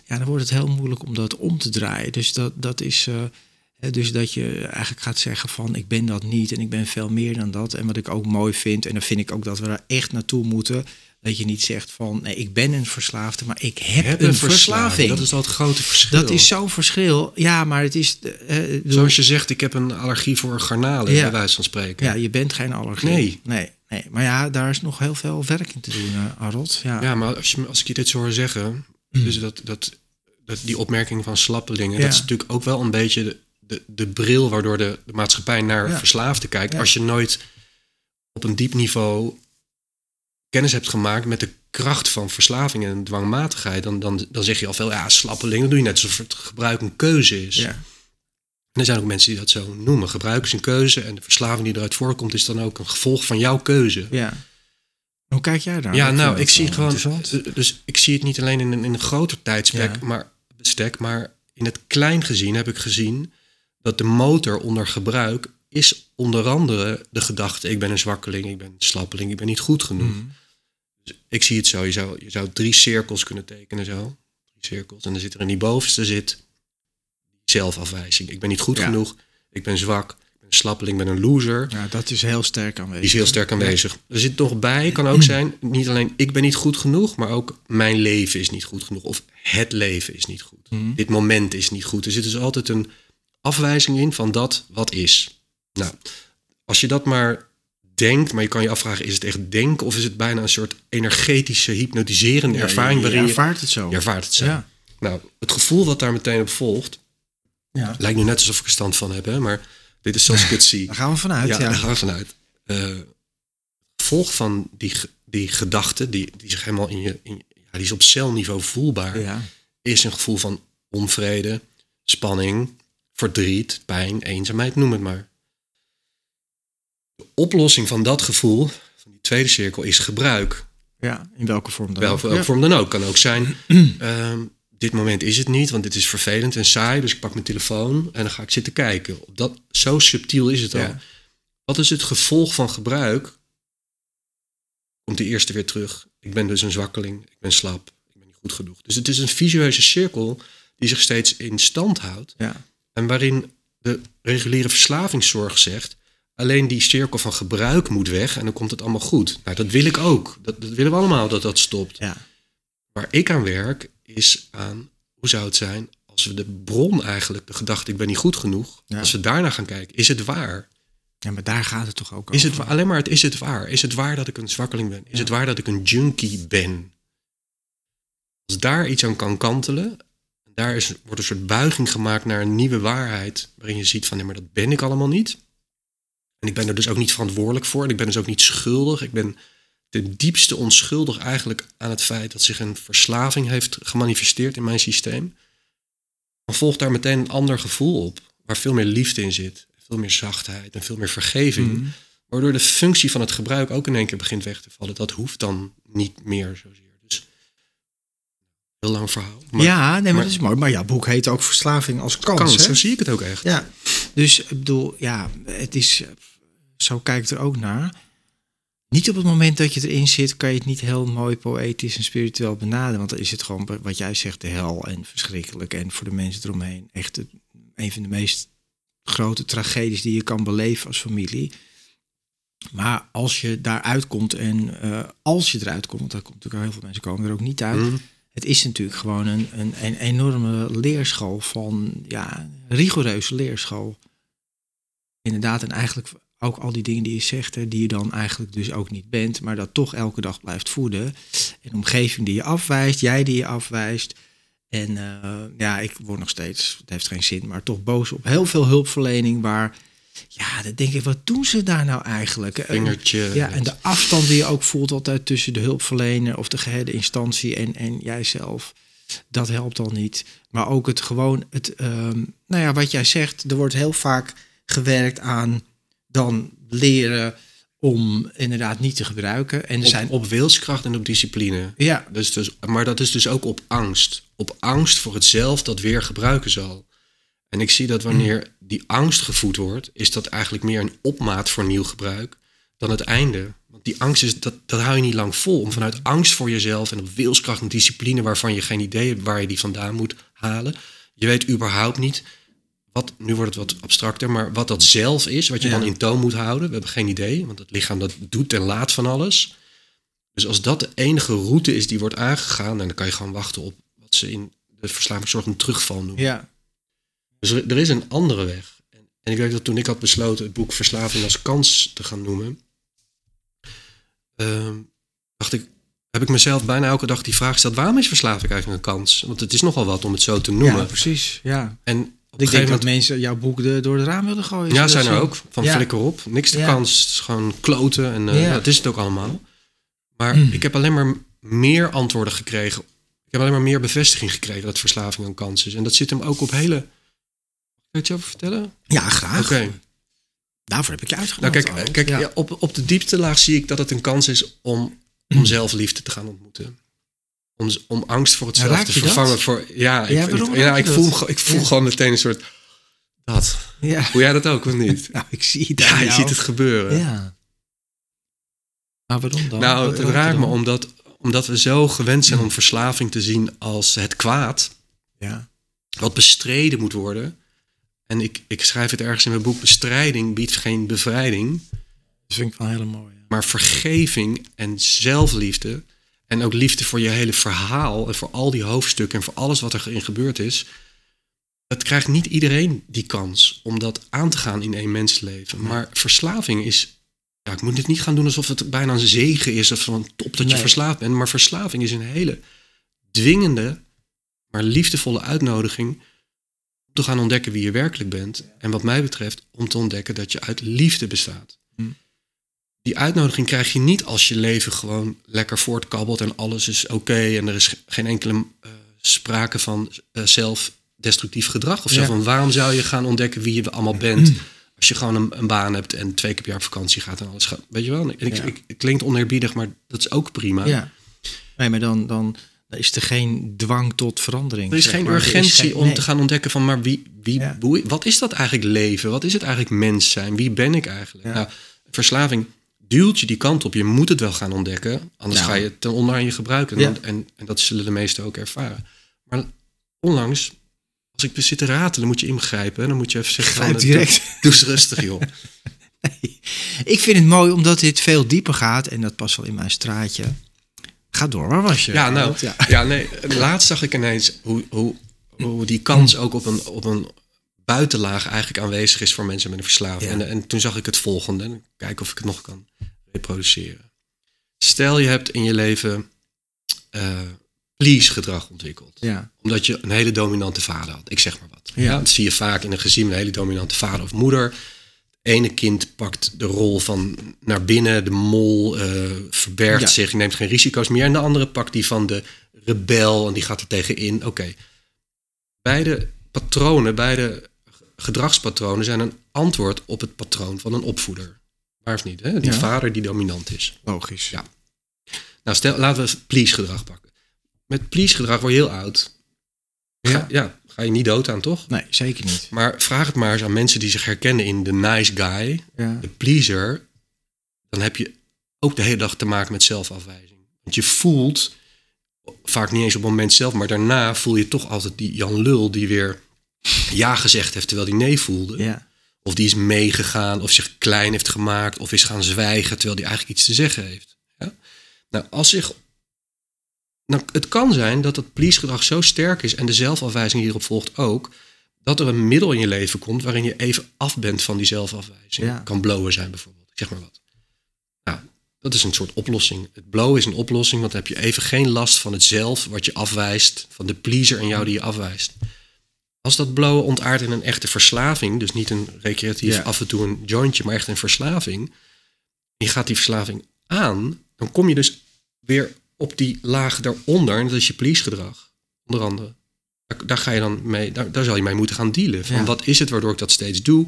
Ja, dan wordt het heel moeilijk om dat om te draaien. Dus dat, dat is. eh, dus dat je eigenlijk gaat zeggen van ik ben dat niet en ik ben veel meer dan dat. En wat ik ook mooi vind, en dan vind ik ook dat we daar echt naartoe moeten. Dat je niet zegt van nee, ik ben een verslaafde, maar ik heb, een, verslaving. Dat is het grote verschil. Dat is zo'n verschil. Ja, maar het is. eh, bedoel, Zoals je zegt, ik heb een allergie voor garnalen, Ja. bij wijze van spreken. Ja, je bent geen allergie. Nee. nee. Nee, maar ja, daar is nog heel veel werk in te doen, eh Harold. Ja. Ja, maar als, je, als ik je dit zo hoor zeggen, dus dat, dat, dat die opmerking van slappelingen, Ja. dat is natuurlijk ook wel een beetje de, de, de bril waardoor de, de maatschappij naar Ja. verslaafden kijkt. Ja. Als je nooit op een diep niveau kennis hebt gemaakt met de kracht van verslaving en dwangmatigheid, dan, dan, dan zeg je al veel, ja, slappeling, dan doe je net alsof het gebruik een keuze is. Ja. En er zijn ook mensen die dat zo noemen. Gebruik is een keuze en de verslaving die eruit voorkomt is dan ook een gevolg van jouw keuze. ja. Hoe kijk jij daar? Ja, nou, ik zie gewoon. interessant. eh, Dus ik zie het niet alleen in een, in een groter tijdsbestek, Ja. maar, bestek, maar in het klein gezien heb ik gezien dat de motor onder gebruik is onder andere de gedachte: ik ben een zwakkeling, ik ben een slappeling, ik ben niet goed genoeg. Mhm. Dus ik zie het zo: je zou, je zou drie cirkels kunnen tekenen, zo. Drie cirkels. En dan zit er in die bovenste zit zelfafwijzing. Ik ben niet goed Ja. genoeg, ik ben zwak, ik ben een slappeling, ik ben een loser. Ja, dat is heel sterk aanwezig. Die is heel sterk aanwezig. Er zit nog bij, kan ook zijn, niet alleen ik ben niet goed genoeg, maar ook mijn leven is niet goed genoeg. Of het leven is niet goed. Mhm. Dit moment is niet goed. Er zit dus altijd een afwijzing in van dat wat is. Nou, als je dat maar denkt, maar je kan je afvragen, is het echt denken of is het bijna een soort energetische, hypnotiserende Ja, ervaring je, waarin je je, ervaart het zo. je ervaart het zo. Ja. Nou, het gevoel wat daar meteen op volgt, Ja. lijkt nu net alsof ik er stand van heb, hè, maar dit is zoals ik het zie. Daar gaan we vanuit. Ja, daar gaan we vanuit. Eh gevolg van die, die gedachte, die, die zich helemaal in je, in, ja, die is op celniveau voelbaar, Ja. is een gevoel van onvrede, spanning, verdriet, pijn, eenzaamheid, noem het maar. De oplossing van dat gevoel, van die tweede cirkel, is gebruik. ja, in welke vorm dan Welke ook. Ja. vorm dan ook. Kan ook zijn, ehm, dit moment is het niet, want dit is vervelend en saai, dus ik pak mijn telefoon en dan ga ik zitten kijken. Dat, zo subtiel is het al. Ja. Wat is het gevolg van gebruik? komt de eerste weer terug. Ik ben dus een zwakkeling, ik ben slap, ik ben niet goed genoeg. Dus het is een visueuze cirkel die zich steeds in stand houdt. Ja. En waarin de reguliere verslavingszorg zegt... alleen die cirkel van gebruik moet weg en dan komt het allemaal goed. Nou, dat wil ik ook. Dat, dat willen we allemaal, dat dat stopt. Ja. Waar ik aan werk is aan... hoe zou het zijn als we de bron eigenlijk, de gedachte ik ben niet goed genoeg... Ja. als we daarna gaan kijken, is het waar? ja, maar daar gaat het toch ook Is over. het wa- alleen maar het is het waar? Is het waar dat ik een zwakkeling ben? Is het waar dat ik een junkie ben? Als daar iets aan kan kantelen, daar is, wordt een soort buiging gemaakt naar een nieuwe waarheid, waarin je ziet van nee, maar dat ben ik allemaal niet. En ik ben er dus ook niet verantwoordelijk voor. En ik ben dus ook niet schuldig. Ik ben ten diepste onschuldig eigenlijk aan het feit dat zich een verslaving heeft gemanifesteerd in mijn systeem. Dan volgt daar meteen een ander gevoel op, waar veel meer liefde in zit. Veel meer zachtheid en veel meer vergeving. Mhm. Waardoor de functie van het gebruik ook in één keer begint weg te vallen. Dat hoeft dan niet meer zozeer. Heel lang verhaal. Maar ja, nee, maar, maar- dat is mooi. Maar jouw boek heet ook Verslaving als kans. kans, hè? zo zie ik het ook echt. Ja, dus ik bedoel, ja, het is, zo kijk ik er ook naar. Niet op het moment dat je erin zit, kan je het niet heel mooi poëtisch en spiritueel benaderen. Want dan is het gewoon, wat jij zegt, de hel en verschrikkelijk. En voor de mensen eromheen echt het- een van de meest grote tragedies die je kan beleven als familie. Maar als je daaruit komt en eh, als je eruit komt, want daar komt natuurlijk heel veel mensen komen er ook niet uit. Mhm. Het is natuurlijk gewoon een, een, een enorme leerschool van, ja, rigoureuze leerschool. Inderdaad, en eigenlijk ook al die dingen die je zegt, hè, die je dan eigenlijk dus ook niet bent, maar dat toch elke dag blijft voeden. Een omgeving die je afwijst, jij die je afwijst. En eh, ja, ik word nog steeds, het heeft geen zin, maar toch boos op heel veel hulpverlening waar, ja, dan denk ik, wat doen ze daar nou eigenlijk? Vingertje. ja, en de afstand die je ook voelt altijd tussen de hulpverlener of de geheerde instantie en, en jijzelf, dat helpt al niet. Maar ook het gewoon, het, ehm, nou ja, wat jij zegt, er wordt heel vaak gewerkt aan dan leren om inderdaad niet te gebruiken. En er op, zijn, op wilskracht en op discipline. ja, Dus, dus, maar dat is dus ook op angst. Op angst voor het zelf dat weer gebruiken zal. En ik zie dat wanneer die angst gevoed wordt, is dat eigenlijk meer een opmaat voor nieuw gebruik dan het einde. Want die angst is, dat, dat hou je niet lang vol. Om vanuit angst voor jezelf en op wilskracht en discipline waarvan je geen idee hebt waar je die vandaan moet halen. Je weet überhaupt niet wat, nu wordt het wat abstracter, maar wat dat zelf is, wat je Ja. dan in toon moet houden. We hebben geen idee, want het lichaam dat doet en laat van alles. Dus als dat de enige route is die wordt aangegaan, dan kan je gewoon wachten op wat ze in de verslavingszorg een terugval noemen. ja, Dus er, er is een andere weg. En, en ik weet dat toen ik had besloten het boek Verslaving als kans te gaan noemen, ehm, dacht ik, heb ik mezelf bijna elke dag die vraag gesteld: waarom is verslaving eigenlijk een kans? Want het is nogal wat om het zo te noemen. ja, precies. Ja. en op Ik denk gegeven dat moment. mensen jouw boek de, door het raam willen gooien. Ja, zijn er ook. Van Ja. flikker op. Niks de Ja. kans. Het is gewoon kloten. En eh, Ja. dat is het ook allemaal. Maar Mm. ik heb alleen maar meer antwoorden gekregen. Ik heb alleen maar meer bevestiging gekregen dat verslaving een kans is. En dat zit hem ook op hele... Kun je het je over vertellen? Ja, graag. Oké. Daarvoor heb ik je Nou uitgenodigd. kijk, kijk Ja. op, op de diepste laag zie ik dat het een kans is om, om zelfliefde te gaan ontmoeten. Om, om angst voor het Ja, zelf raakt te dat? vervangen voor... Ja, ik, Ja, ik- ja, ik voel, dat? ik voel gewoon meteen een soort... Dat. ja. Voel jij dat ook of niet? Nou, ik zie het Ja, je ziet het gebeuren. Ja. Maar waarom dan? Nou, het raakt me omdat, omdat we zo gewend zijn om verslaving te zien als het kwaad, Ja. wat bestreden moet worden. En ik, ik schrijf het ergens in mijn boek: bestrijding biedt geen bevrijding, Dat vind ik wel heel mooi. ja. maar vergeving en zelfliefde. En ook liefde voor je hele verhaal en voor al die hoofdstukken en voor alles wat erin gebeurd is. Het krijgt niet iedereen die kans om dat aan te gaan in één mensenleven. Maar verslaving is. Ja, ik moet het niet gaan doen alsof het bijna een zegen is of van top dat je Nee. verslaafd bent. Maar verslaving is een hele dwingende, maar liefdevolle uitnodiging te gaan ontdekken wie je werkelijk bent. En wat mij betreft om te ontdekken dat je uit liefde bestaat. Hm. Die uitnodiging krijg je niet als je leven gewoon lekker voortkabbelt en alles is oké en er is ge- geen enkele eh, sprake van eh, zelfdestructief gedrag of zo. Ja. Van waarom zou je gaan ontdekken wie je allemaal bent als je gewoon een, een baan hebt en twee keer per jaar op vakantie gaat en alles gaat. Weet je wel? Ik, ik, Ja. ik- het klinkt oneerbiedig, maar dat is ook prima. Ja. Nee, maar dan, dan dan is er geen dwang tot verandering. Er is geen maar. Is urgentie geen- om nee. te gaan ontdekken van, maar wie, wie, Ja. hoe- wat is dat eigenlijk leven? Wat is het eigenlijk mens zijn? Wie ben ik eigenlijk? Ja. Nou, verslaving duwt je die kant op. Je moet het wel gaan ontdekken, anders Ja. ga je het ten onder aan je gebruiken. En, Ja. en, en dat zullen de meesten ook ervaren. Maar onlangs, als ik zit te ratelen, moet je ingrijpen. Dan moet je even zeggen, Grijp van, direct. Doe, doe eens rustig, joh. Ik vind het mooi omdat dit veel dieper gaat. En dat past wel in mijn straatje. Ga door, waar was je? Ja, nou, Ja. ja. nee, laatst zag ik ineens hoe, hoe, hoe die kans ook op een, op een buitenlaag eigenlijk aanwezig is voor mensen met een verslaving. Ja. En, en toen zag ik het volgende, en kijken of ik het nog kan reproduceren. Stel je hebt in je leven eh please gedrag ontwikkeld. Ja. Omdat je een hele dominante vader had. Ik zeg maar wat. Ja. Ja. dat zie je vaak in een gezin, een hele dominante vader of moeder. Ene kind pakt de rol van naar binnen, de mol, eh, verbergt Ja. zich, neemt geen risico's meer. En de andere pakt die van de rebel en die gaat er tegenin. Oké. Beide patronen, beide gedragspatronen zijn een antwoord op het patroon van een opvoeder. Waar of niet? Hè? Die Ja. vader die dominant is. Logisch. Ja. Nou, stel, laten we please gedrag pakken. Met please gedrag word je heel oud. Ga, Ja. ja. Ga je niet dood aan, toch? Nee, zeker niet. Maar vraag het maar eens aan mensen die zich herkennen in de nice guy, Ja. de pleaser. Dan heb je ook de hele dag te maken met zelfafwijzing. Want je voelt, vaak niet eens op het moment zelf, maar daarna voel je toch altijd die Jan Lul die weer ja gezegd heeft terwijl hij nee voelde. Ja. Of die is meegegaan, of zich klein heeft gemaakt, of is gaan zwijgen terwijl hij eigenlijk iets te zeggen heeft. Ja? Nou, als zich. Nou, het kan zijn dat het please-gedrag zo sterk is en de zelfafwijzing hierop volgt ook, dat er een middel in je leven komt waarin je even af bent van die zelfafwijzing. Ja. Kan blowen zijn bijvoorbeeld, ik zeg maar wat. Nou, dat is een soort oplossing. Het blowen is een oplossing, want dan heb je even geen last van het zelf wat je afwijst, van de pleaser in jou die je afwijst. Als dat blowen ontaart in een echte verslaving, dus niet een recreatief Ja. af en toe een jointje, maar echt een verslaving. Je gaat die verslaving aan, dan kom je dus weer op die laag daaronder, en dat is je please gedrag, onder andere. Daar, daar ga je dan mee, daar, daar zal je mee moeten gaan dealen. Van Ja. wat is het waardoor ik dat steeds doe?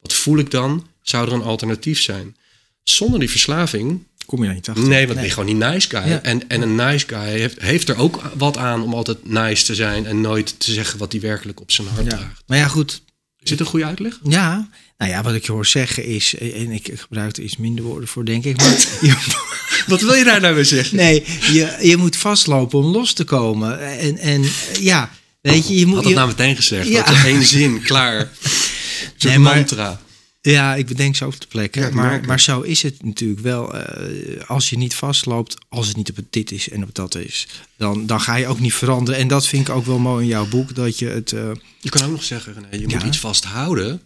Wat voel ik dan? Zou er een alternatief zijn? Zonder die verslaving Kom je niet achter? Nee, want ben je gewoon niet nice guy. Ja. En, en een nice guy heeft, heeft er ook wat aan om altijd nice te zijn en nooit te zeggen wat hij werkelijk op zijn hart Ja. draagt. Maar ja, goed. Is dit een goede uitleg? Ja, nou ja, wat ik je hoor zeggen is, en ik gebruik er iets minder woorden voor, denk ik. Maar je- Wat wil je daar nou mee zeggen? nee, je, je moet vastlopen om los te komen. En, en ja, weet je, je moet. Had dat je- nou meteen gezegd? Ja. Dat is één zin, klaar. Zo'n Nee, maar- mantra. Ja, ik bedenk zo op de. Ja, ik maar, maar zo is het natuurlijk wel. eh, als je niet vastloopt, als het niet op het dit is en op dat is, dan, dan ga je ook niet veranderen. En dat vind ik ook wel mooi in jouw boek, dat je het. eh, Je kan ook nog zeggen, René, je Ja. moet iets vasthouden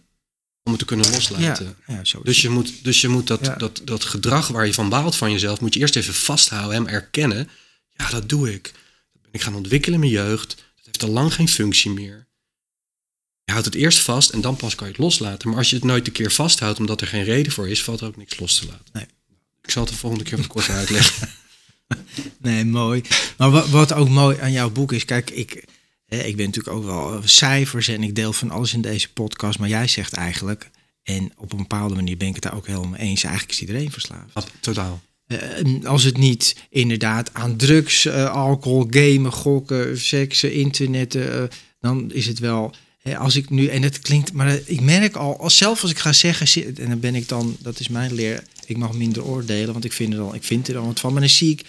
om het te kunnen loslaten. ja, Dus je moet, dus je moet dat, dat, dat gedrag waar je van baalt van jezelf, moet je eerst even vasthouden, hem erkennen. Ja, dat doe ik. Dat ben ik gaan ontwikkelen in mijn jeugd. Dat heeft al lang geen functie meer. Je houdt het eerst vast en dan pas kan je het loslaten. Maar als je het nooit een keer vasthoudt omdat er geen reden voor is, valt er ook niks los te laten. Nee. Ik zal het de volgende keer wat korter uitleggen. Nee, mooi. Maar wat, wat ook mooi aan jouw boek is, kijk, ik, hè, ik ben natuurlijk ook wel cijfers en ik deel van alles in deze podcast. Maar jij zegt eigenlijk, en op een bepaalde manier ben ik het daar ook helemaal eens, eigenlijk is iedereen verslaafd. Wat, totaal. Eh, als het niet inderdaad aan drugs, eh, alcohol, gamen, gokken, seks, eh, internet, eh, dan is het wel. Als ik nu, en het klinkt, maar eh, ik merk al, als zelf als ik ga zeggen, en dan ben ik dan, dat is mijn leer, ik mag minder oordelen, want ik vind er al, ik vind er al wat van. Maar dan zie ik,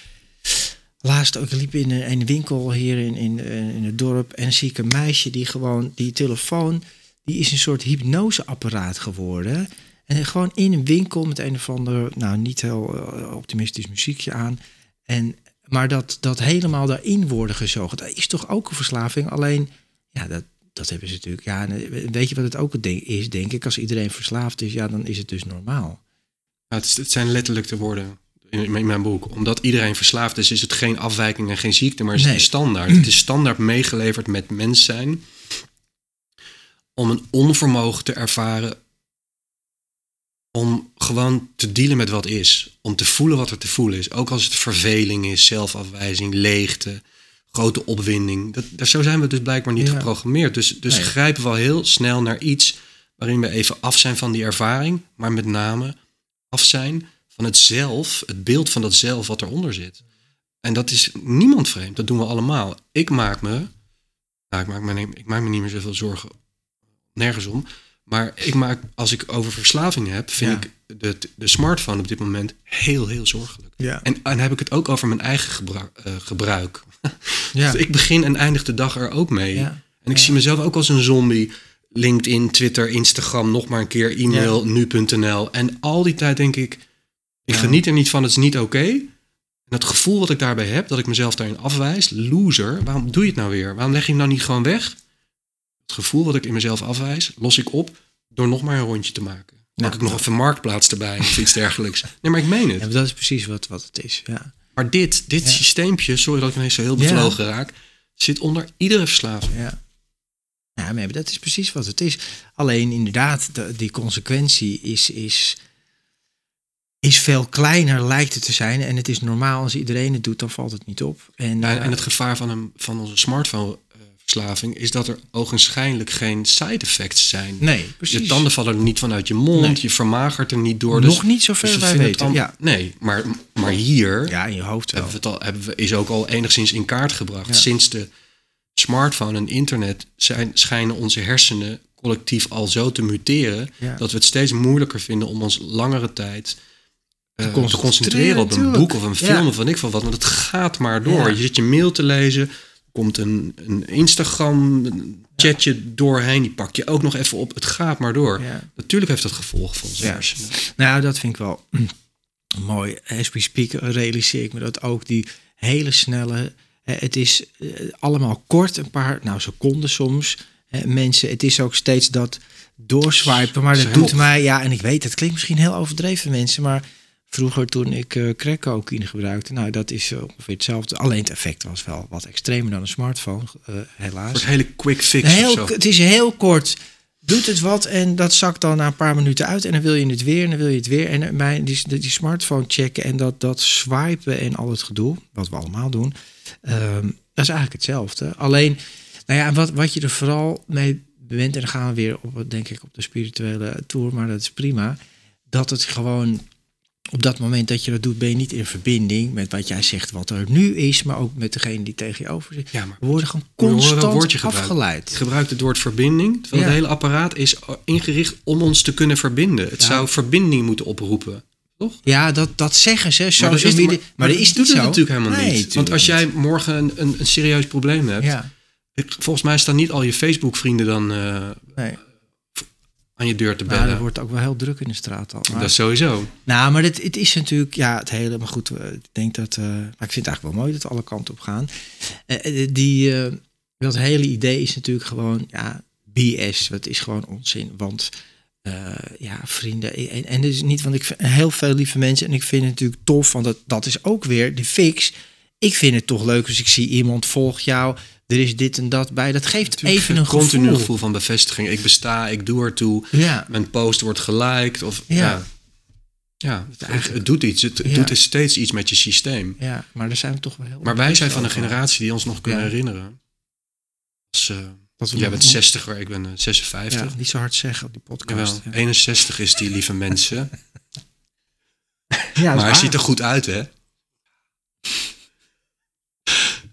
laatst ook, ik liep in een, winkel hier in, in, eh, in het dorp en zie ik een meisje die gewoon, die telefoon, die is een soort hypnoseapparaat geworden. En gewoon in een winkel met een of ander, nou niet heel eh, optimistisch muziekje aan. En, maar dat, dat helemaal daarin worden gezogen, dat is toch ook een verslaving. Alleen, ja, dat, dat hebben ze natuurlijk. Ja, eh, weet je wat het ook het ding is, denk ik? Als iedereen verslaafd is, ja, dan is het dus normaal. Ja, het, is- het zijn letterlijk de woorden in, in mijn boek. Omdat iedereen verslaafd is, is het geen afwijking en geen ziekte, maar is het Nee. de standaard. Het is standaard meegeleverd met mens zijn. Om een onvermogen te ervaren. Om gewoon te dealen met wat is. Om te voelen wat er te voelen is. Ook als het verveling is, zelfafwijzing, leegte, grote opwinding. Dat, daar, zo zijn we dus blijkbaar niet Ja. geprogrammeerd. Dus, dus Nee. grijpen we al heel snel naar iets waarin we even af zijn van die ervaring. Maar met name af zijn van het zelf, het beeld van dat zelf wat eronder zit. En dat is niemand vreemd, dat doen we allemaal. Ik maak me, nou, ik, maak me, ik maak me niet meer zoveel zorgen, nergens om. Maar ik maak, als ik over verslaving heb, vind Ja. ik de, de smartphone op dit moment heel, heel zorgelijk. Ja. En, en heb ik het ook over mijn eigen gebruik. eh, gebruik. Ja. ik begin en eindig de dag er ook mee. Ja. En ik zie mezelf ook als een zombie. LinkedIn, Twitter, Instagram, nog maar een keer e-mail, nu.nl. En al die tijd denk ik, ik geniet er niet van, het is niet oké. En het gevoel wat ik daarbij heb, dat ik mezelf daarin afwijs, loser, waarom doe je het nou weer? Waarom leg je hem nou niet gewoon weg? Het gevoel wat ik in mezelf afwijs, los ik op door nog maar een rondje te maken. Heb ik nog even marktplaats erbij of iets dergelijks. Nee, maar ik meen het. Ja, dat is precies wat, wat het is. Ja. Maar dit, dit Ja. systeempje, sorry dat ik ineens zo heel Ja. bevlogen raak, zit onder iedere verslaving. Ja. Ja, maar dat is precies wat het is. Alleen inderdaad, de- die consequentie is, is, is veel kleiner, lijkt het te zijn. En het is normaal, als iedereen het doet, dan valt het niet op. En, Ja, eh, en het gevaar van, een, van onze smartphone-verslaving is dat er ogenschijnlijk geen side effects zijn. nee, Je precies. tanden vallen er niet vanuit je mond, Nee. je vermagert er niet door. Nog niet zover dus wij weten. Ja. Nee, maar, maar hier ja, in je hoofd wel. hebben we het al, hebben we, is ook al enigszins in kaart gebracht. Ja. Sinds de smartphone en internet zijn, schijnen onze hersenen collectief al zo te muteren... Ja. dat we het steeds moeilijker vinden om ons langere tijd eh, te concentreren, concentreren op een boek of een film of wat ik van wat. Want het gaat maar door. Je zit je mail te lezen, komt een, een Instagram chatje doorheen, die pak je ook nog even op. Het gaat maar door. Ja. Natuurlijk heeft dat gevolgen voor Ja. hersenen. Nou, dat vind ik wel mooi. As we speak realiseer ik me dat ook die hele snelle... Het is eh, allemaal kort, een paar nou, seconden soms. Mensen, het is ook steeds dat doorswipen. Maar dat doet mij... Ja, en ik weet, het klinkt misschien heel overdreven mensen, maar... Vroeger toen ik eh crack cocaïne gebruikte, nou dat is eh, ongeveer hetzelfde. Alleen het effect was wel wat extremer dan een smartphone, eh, helaas. Een hele quick fix Heel, of zo. het is heel kort. Doet het wat en dat zakt dan na een paar minuten uit. En dan wil je het weer en dan wil je het weer. En eh, mijn, die, die smartphone checken en dat, dat swipen en al het gedoe. Wat we allemaal doen. ehm, dat is eigenlijk hetzelfde. Alleen, nou ja, wat, wat je er vooral mee bent. En dan gaan we weer op, denk ik, op de spirituele tour. Maar dat is prima. Dat het gewoon op dat moment dat je dat doet, ben je niet in verbinding met wat jij zegt, wat er nu is, maar ook met degene die tegen je over zit. Ja, maar We worden gewoon constant gebruikt. afgeleid. gebruikt het woord verbinding. Terwijl Ja. het hele apparaat is ingericht om ons te kunnen verbinden. Het Ja. zou verbinding moeten oproepen. Toch? Ja, dat, dat zeggen ze. Maar Social dat is, media. maar, maar, dat is doet het zo. natuurlijk helemaal Nee, niet. Want als jij morgen een, een, een serieus probleem hebt. Ja, ik- Volgens mij staan niet al je Facebook vrienden dan eh, nee. Aan je deur te bellen. er wordt ook wel heel druk in de straat al. Maar, dat is sowieso. Nou, maar het, het is natuurlijk, ja, het hele, maar goed, eh, ik denk dat, eh, maar ik vind het eigenlijk wel mooi dat alle kanten op gaan. Eh, die, dat hele idee is natuurlijk gewoon, ja, BS, het is gewoon onzin, want ja, vrienden, en, en dus niet, want ik vind heel veel lieve mensen en ik vind het natuurlijk tof, want dat, dat is ook weer de fix. Ik vind het toch leuk als ik zie iemand volgt jou, er is dit en dat bij, dat geeft even een continu gevoel. gevoel van bevestiging. Ik besta, ik doe ertoe. Ja, Mijn post wordt geliked. Of, Ja. ja. Ja, het, het doet iets. Het, Ja. doet steeds iets met je systeem. ja, maar daar zijn we toch wel heel Maar wij zijn van een generatie die ons nog kunnen herinneren. Als, eh, Dat we jij bent 60, ik ben eh, 56. Ja, niet zo hard zeggen op die podcast. Jawel, Ja, 61 is die lieve mensen. Maar hij waar. ziet er goed uit, hè?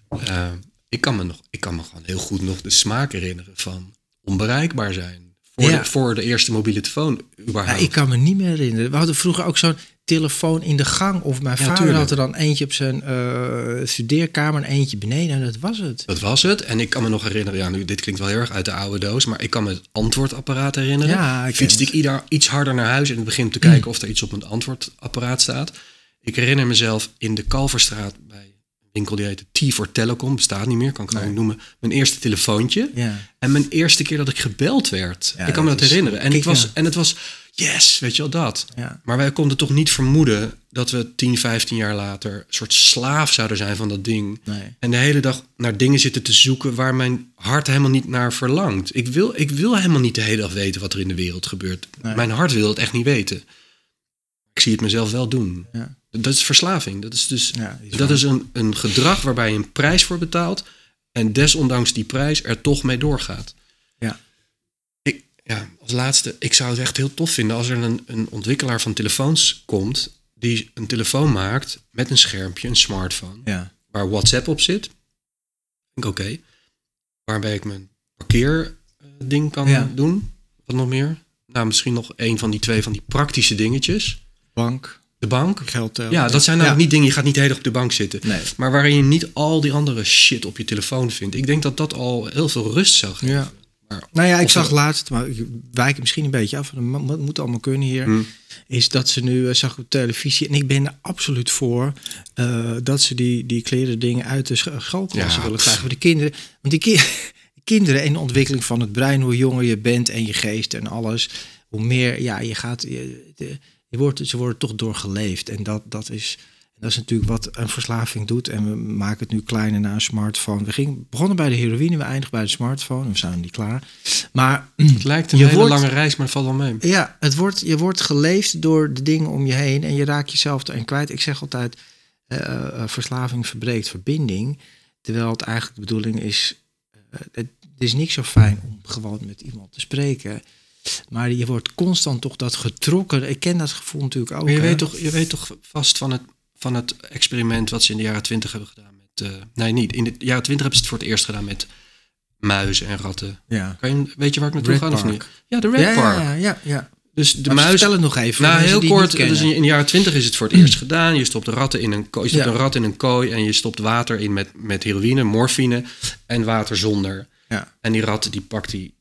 Eh, ik, kan me nog, ik kan me gewoon heel goed nog de smaak herinneren van onbereikbaar zijn. Voor, Ja. de, voor de eerste mobiele telefoon Ja, überhaupt. ik kan me niet meer herinneren. We hadden vroeger ook zo'n telefoon in de gang. Of mijn Ja, vader tuurlijk. had er dan eentje op zijn eh, studeerkamer en eentje beneden. En dat was het. Dat was het. En ik kan me nog herinneren, ja, nu, dit klinkt wel heel erg uit de oude doos, maar ik kan me het antwoordapparaat herinneren. Ja, ik Fietste ik ieder, iets harder naar huis in het begin te kijken of er iets op mijn antwoordapparaat staat. Ik herinner mezelf in de Kalverstraat een winkel die heette T voor Telecom, bestaat niet meer, kan ik gewoon Nee. noemen. Mijn eerste telefoontje. Ja. En mijn eerste keer dat ik gebeld werd. Ja, ik kan me dat dat is- herinneren. En Kijk, het, was, ja. en het was, yes, weet je wel dat. Ja. Maar wij konden toch niet vermoeden dat we 10, 15 jaar later een soort slaaf zouden zijn van dat ding. Nee. En de hele dag naar dingen zitten te zoeken waar mijn hart helemaal niet naar verlangt. Ik wil, ik wil helemaal niet de hele dag weten wat er in de wereld gebeurt. Nee. Mijn hart wil het echt niet weten. Ik zie het mezelf wel doen. Ja. Dat is verslaving. Dat is dus Ja, is dat is een, een gedrag waarbij je een prijs voor betaalt. En desondanks die prijs er toch mee doorgaat. Ja. Ik, ja, als laatste, ik zou het echt heel tof vinden als er een, een ontwikkelaar van telefoons komt. die een telefoon maakt met een schermpje, een smartphone Ja. waar WhatsApp op zit. Ik oké. Waarbij ik mijn parkeerding kan Ja. doen. Wat nog meer? nou, misschien nog een van die twee van die praktische dingetjes. Bank, De bank. geld tellen. Ja, dat zijn nou niet dingen, je gaat niet de hele dag op de bank zitten. Nee. Maar waarin je niet al die andere shit op je telefoon vindt. Ik denk dat dat al heel veel rust zou geven. Ja. Maar, Nou ja, ik zag laatst, maar ik wijk misschien een beetje af. van, Het moet allemaal kunnen hier. Hmm. Is dat ze nu, eh, zag op televisie, en ik ben er absoluut voor, eh, dat ze die, die kleren dingen uit de sch- schoolklasse Ja, willen krijgen voor de kinderen. Want die ki- kinderen en de ontwikkeling van het brein, hoe jonger je bent en je geest en alles, hoe meer, ja, je gaat, je, de- wordt, ze worden toch doorgeleefd. En dat, dat is... Dat is natuurlijk wat een verslaving doet. En we maken het nu kleiner naar een smartphone. We gingen, begonnen bij de heroïne, we eindigen bij de smartphone. We zijn niet klaar. Maar Het lijkt een hele wordt- lange reis, maar het valt wel mee. ja, het wordt, je wordt geleefd door de dingen om je heen en je raakt jezelf erin kwijt. Ik zeg altijd, eh, eh, verslaving verbreekt verbinding. Terwijl het eigenlijk de bedoeling is, eh, het, het is niet zo fijn om gewoon met iemand te spreken. Maar je wordt constant toch dat getrokken. Ik ken dat gevoel natuurlijk ook. Maar je hè. weet, toch, je weet toch vast van het, van het experiment wat ze in de jaren twintig hebben gedaan met... eh, nee, niet. In de jaren twintig hebben ze het voor het eerst gedaan met muizen en ratten. Ja. Kan je, weet je waar ik naartoe ga of niet? Ja, de Red Ja, Park. ja, ja, ja. Dus de Maar muis... Het nog even. Nou, heel kort. Dus in, de jaren twintig is het voor het eerst gedaan. Je stopt de ratten in een kooi, je stopt Ja. een rat in een kooi en je stopt water in met, met heroïne, morfine en water zonder. Ja. En die rat die pakt die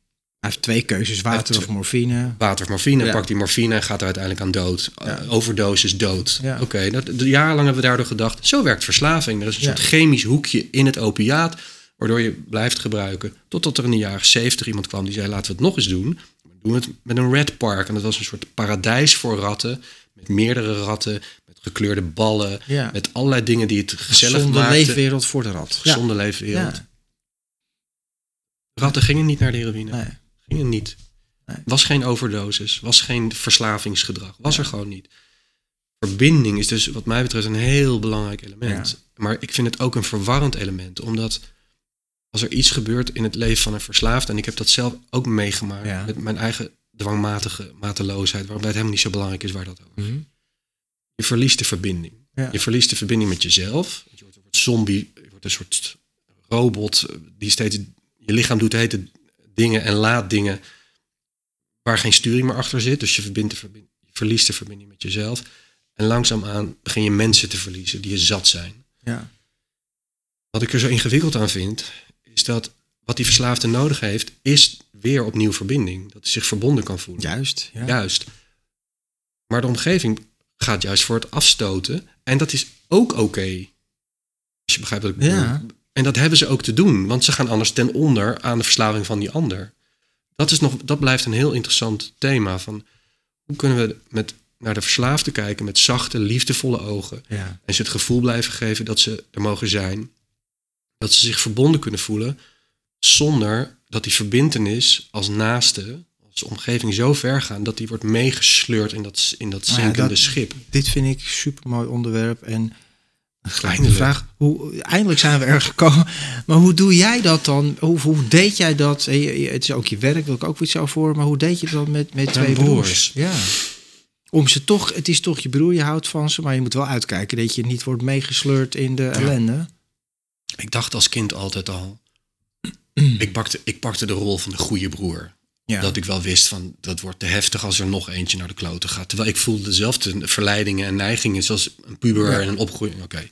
heeft twee keuzes, water of morfine. water of morfine, Ja. pakt die morfine en gaat er uiteindelijk aan dood. Ja. Uh, overdosis dood. Ja. Oké, dat jarenlang hebben we daardoor gedacht, zo werkt verslaving. Er is een soort chemisch hoekje in het opiaat, waardoor je blijft gebruiken. Totdat er in de jaren zeventig iemand kwam die zei, laten we het nog eens doen. We doen het met een red park. En dat was een soort paradijs voor ratten. Met meerdere ratten, met gekleurde ballen, Ja. met allerlei dingen die het gezellig Gezonde maakten. leefwereld voor de rat. Gezonde leefwereld. Ja. Ratten gingen niet naar de heroïne. Nee. Gingen niet. Was geen overdosis. Was geen verslavingsgedrag. Was er gewoon niet. Verbinding is dus wat mij betreft een heel belangrijk element. Maar ik vind het ook een verwarrend element. Omdat als er iets gebeurt in het leven van een verslaafde... en ik heb dat zelf ook meegemaakt Ja. met mijn eigen dwangmatige mateloosheid... waarbij het helemaal niet zo belangrijk is waar dat over Mhm. je verliest de verbinding. Je verliest de verbinding met jezelf. Je wordt een soort zombie, je wordt een soort robot die steeds je lichaam doet hete dingen en laat dingen waar geen sturing meer achter zit. Dus je, verbindt de verbind- je verliest de verbinding met jezelf. En langzaamaan begin je mensen te verliezen die je zat zijn. Ja. Wat ik er zo ingewikkeld aan vind, is dat wat die verslaafde nodig heeft, is weer opnieuw verbinding. Dat hij zich verbonden kan voelen. Juist. Ja. Juist. Maar de omgeving gaat juist voor het afstoten. En dat is ook oké. Als je begrijpt wat ik bedoel. Ja. En dat hebben ze ook te doen. Want ze gaan anders ten onder aan de verslaving van die ander. Dat, is nog, dat blijft een heel interessant thema. Van hoe kunnen we met, naar de verslaafde kijken met zachte, liefdevolle ogen. Ja. En ze het gevoel blijven geven dat ze er mogen zijn. Dat ze zich verbonden kunnen voelen. Zonder dat die verbindenis als naaste, als omgeving zo ver gaan dat die wordt meegesleurd in dat, in dat Nou ja, zinkende dat- schip. Dit vind ik een super mooi onderwerp. En de Eindelijk. vraag, hoe, eindelijk zijn we er gekomen. Maar hoe doe jij dat dan? Hoe, hoe deed jij dat? Het is ook je werk, wil ik ook iets over horen. Maar hoe deed je dat met, met twee broers? broers. Ja. Om ze toch, het is toch je broer, je houdt van ze. Maar je moet wel uitkijken dat je niet wordt meegesleurd in de ellende. Ik dacht als kind altijd al. ik, pakte, ik pakte de rol van de goede broer. Ja. Dat ik wel wist van dat wordt te heftig als er nog eentje naar de kloten gaat. Terwijl ik voelde dezelfde verleidingen en neigingen zoals een puber Ja. en een opgroeiing. Oké.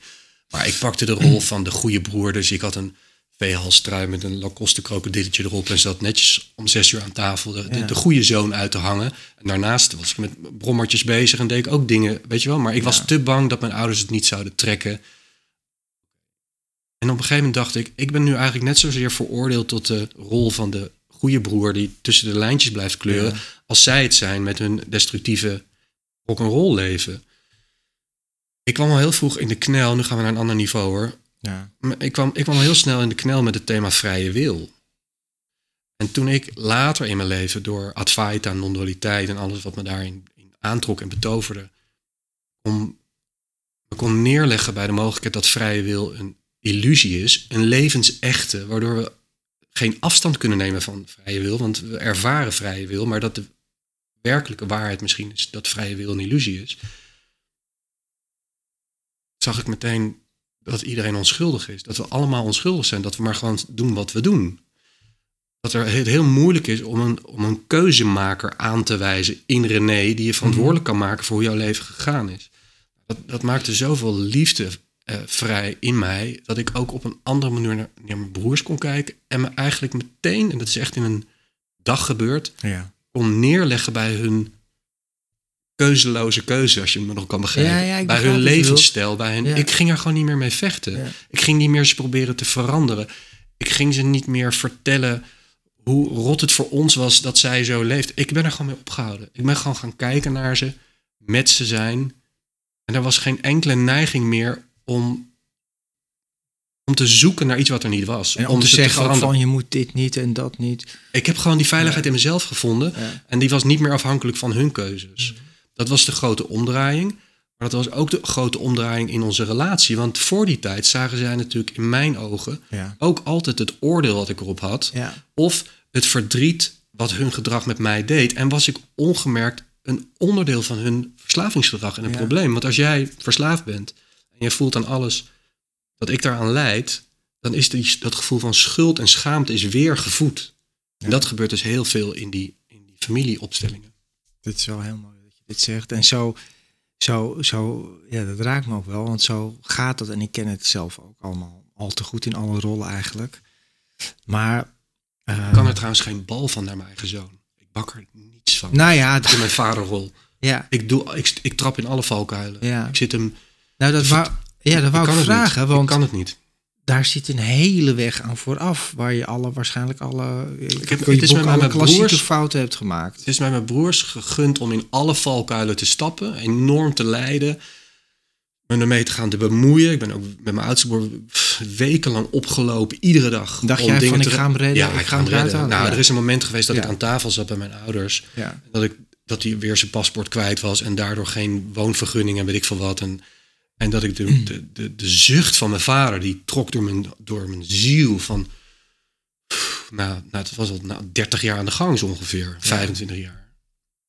Maar ik pakte de rol van de goede broer. Dus ik had een veehalstrui met een Lacoste krokodilletje erop. En zat netjes om zes uur aan tafel de, de, Ja. de goede zoon uit te hangen. En daarnaast was ik met brommertjes bezig en deed ik ook dingen, weet je wel. Maar ik was te bang dat mijn ouders het niet zouden trekken. En op een gegeven moment dacht ik, ik ben nu eigenlijk net zozeer veroordeeld tot de rol van de goede broer die tussen de lijntjes blijft kleuren, Ja. als zij het zijn met hun destructieve rock'n'roll leven. Ik kwam al heel vroeg in de knel, nu gaan we naar een ander niveau hoor. Ja. Ik kwam, ik kwam al heel snel in de knel met het thema vrije wil. En toen ik later in mijn leven door Advaita, non-dualiteit en alles wat me daarin in aantrok en betoverde, om, me kon neerleggen bij de mogelijkheid dat vrije wil een illusie is, een levensechte, waardoor we geen afstand kunnen nemen van vrije wil, want we ervaren vrije wil, maar dat de werkelijke waarheid misschien is dat vrije wil een illusie is, zag ik meteen dat iedereen onschuldig is. Dat we allemaal onschuldig zijn. Dat we maar gewoon doen wat we doen. dat er het heel moeilijk is om een, om een keuzemaker aan te wijzen in René, die je verantwoordelijk kan maken voor hoe jouw leven gegaan is. Dat, dat maakte zoveel liefde eh, vrij in mij, dat ik ook op een andere manier naar, naar mijn broers kon kijken en me eigenlijk meteen, en dat is echt in een dag gebeurd, Ja. kon neerleggen bij hun keuzeloze keuze, als je me nog kan begrijpen. Ja, ja, ik bij hun levensstijl. Bij hun. Ik ging er gewoon niet meer mee vechten. Ik ging niet meer ze proberen te veranderen. Ik ging ze niet meer vertellen hoe rot het voor ons was dat zij zo leeft. Ik ben er gewoon mee opgehouden. Ik ben gewoon gaan kijken naar ze, met ze zijn. En er was geen enkele neiging meer om, om te zoeken naar iets wat er niet was. En om, te ze zeggen van je moet dit niet en dat niet. Ik heb gewoon die veiligheid in mezelf gevonden. Ja. En die was niet meer afhankelijk van hun keuzes. Dat was de grote omdraaiing. Maar dat was ook de grote omdraaiing in onze relatie. Want voor die tijd zagen zij natuurlijk in mijn ogen Ja. ook altijd het oordeel wat ik erop had. Of het verdriet wat hun gedrag met mij deed. En was ik ongemerkt een onderdeel van hun verslavingsgedrag en een probleem. Want als jij verslaafd bent en je voelt aan alles dat ik daaraan leid, dan is die, dat gevoel van schuld en schaamte is weer gevoed. En dat gebeurt dus heel veel in die, in die familieopstellingen. Dit is wel heel mooi dat je dit zegt. En zo, zo, zo, ja, dat raakt me ook wel. Want zo gaat dat. En ik ken het zelf ook allemaal al te goed in alle rollen eigenlijk. Maar, eh, Ik kan er trouwens geen bal van naar mijn eigen zoon. Ik bak er niets van. nou ja, In mijn vaderrol. ja, Ik, doe, ik, ik trap in alle valkuilen. Ja. Ik zit hem. Nou dat wou, ja, dat wou ik, vragen. niet. Want Ik kan het niet. daar zit een hele weg aan vooraf. Waar je alle, waarschijnlijk alle, ik heb- het is met alle mijn klassieke broers- fouten hebt gemaakt. Het is mij mijn broers gegund om in alle valkuilen te stappen, enorm te lijden, me ermee te gaan te bemoeien. Ik ben ook met mijn oudste broer wekenlang opgelopen, iedere dag. Dacht om jij dingen van, te ik ga hem redden, Ja, ik ik ga hem redden. halen, Nou, ja. er is een moment geweest dat Ja. ik aan tafel zat bij mijn ouders. Ja. Dat, ik, dat hij weer zijn paspoort kwijt was en daardoor geen woonvergunning en weet ik veel wat. En, en dat ik de, de, de, de zucht van mijn vader, die trok door mijn, door mijn ziel van... Nou, nou, het was al nou, 30 jaar aan de gang zo ongeveer, 25 jaar.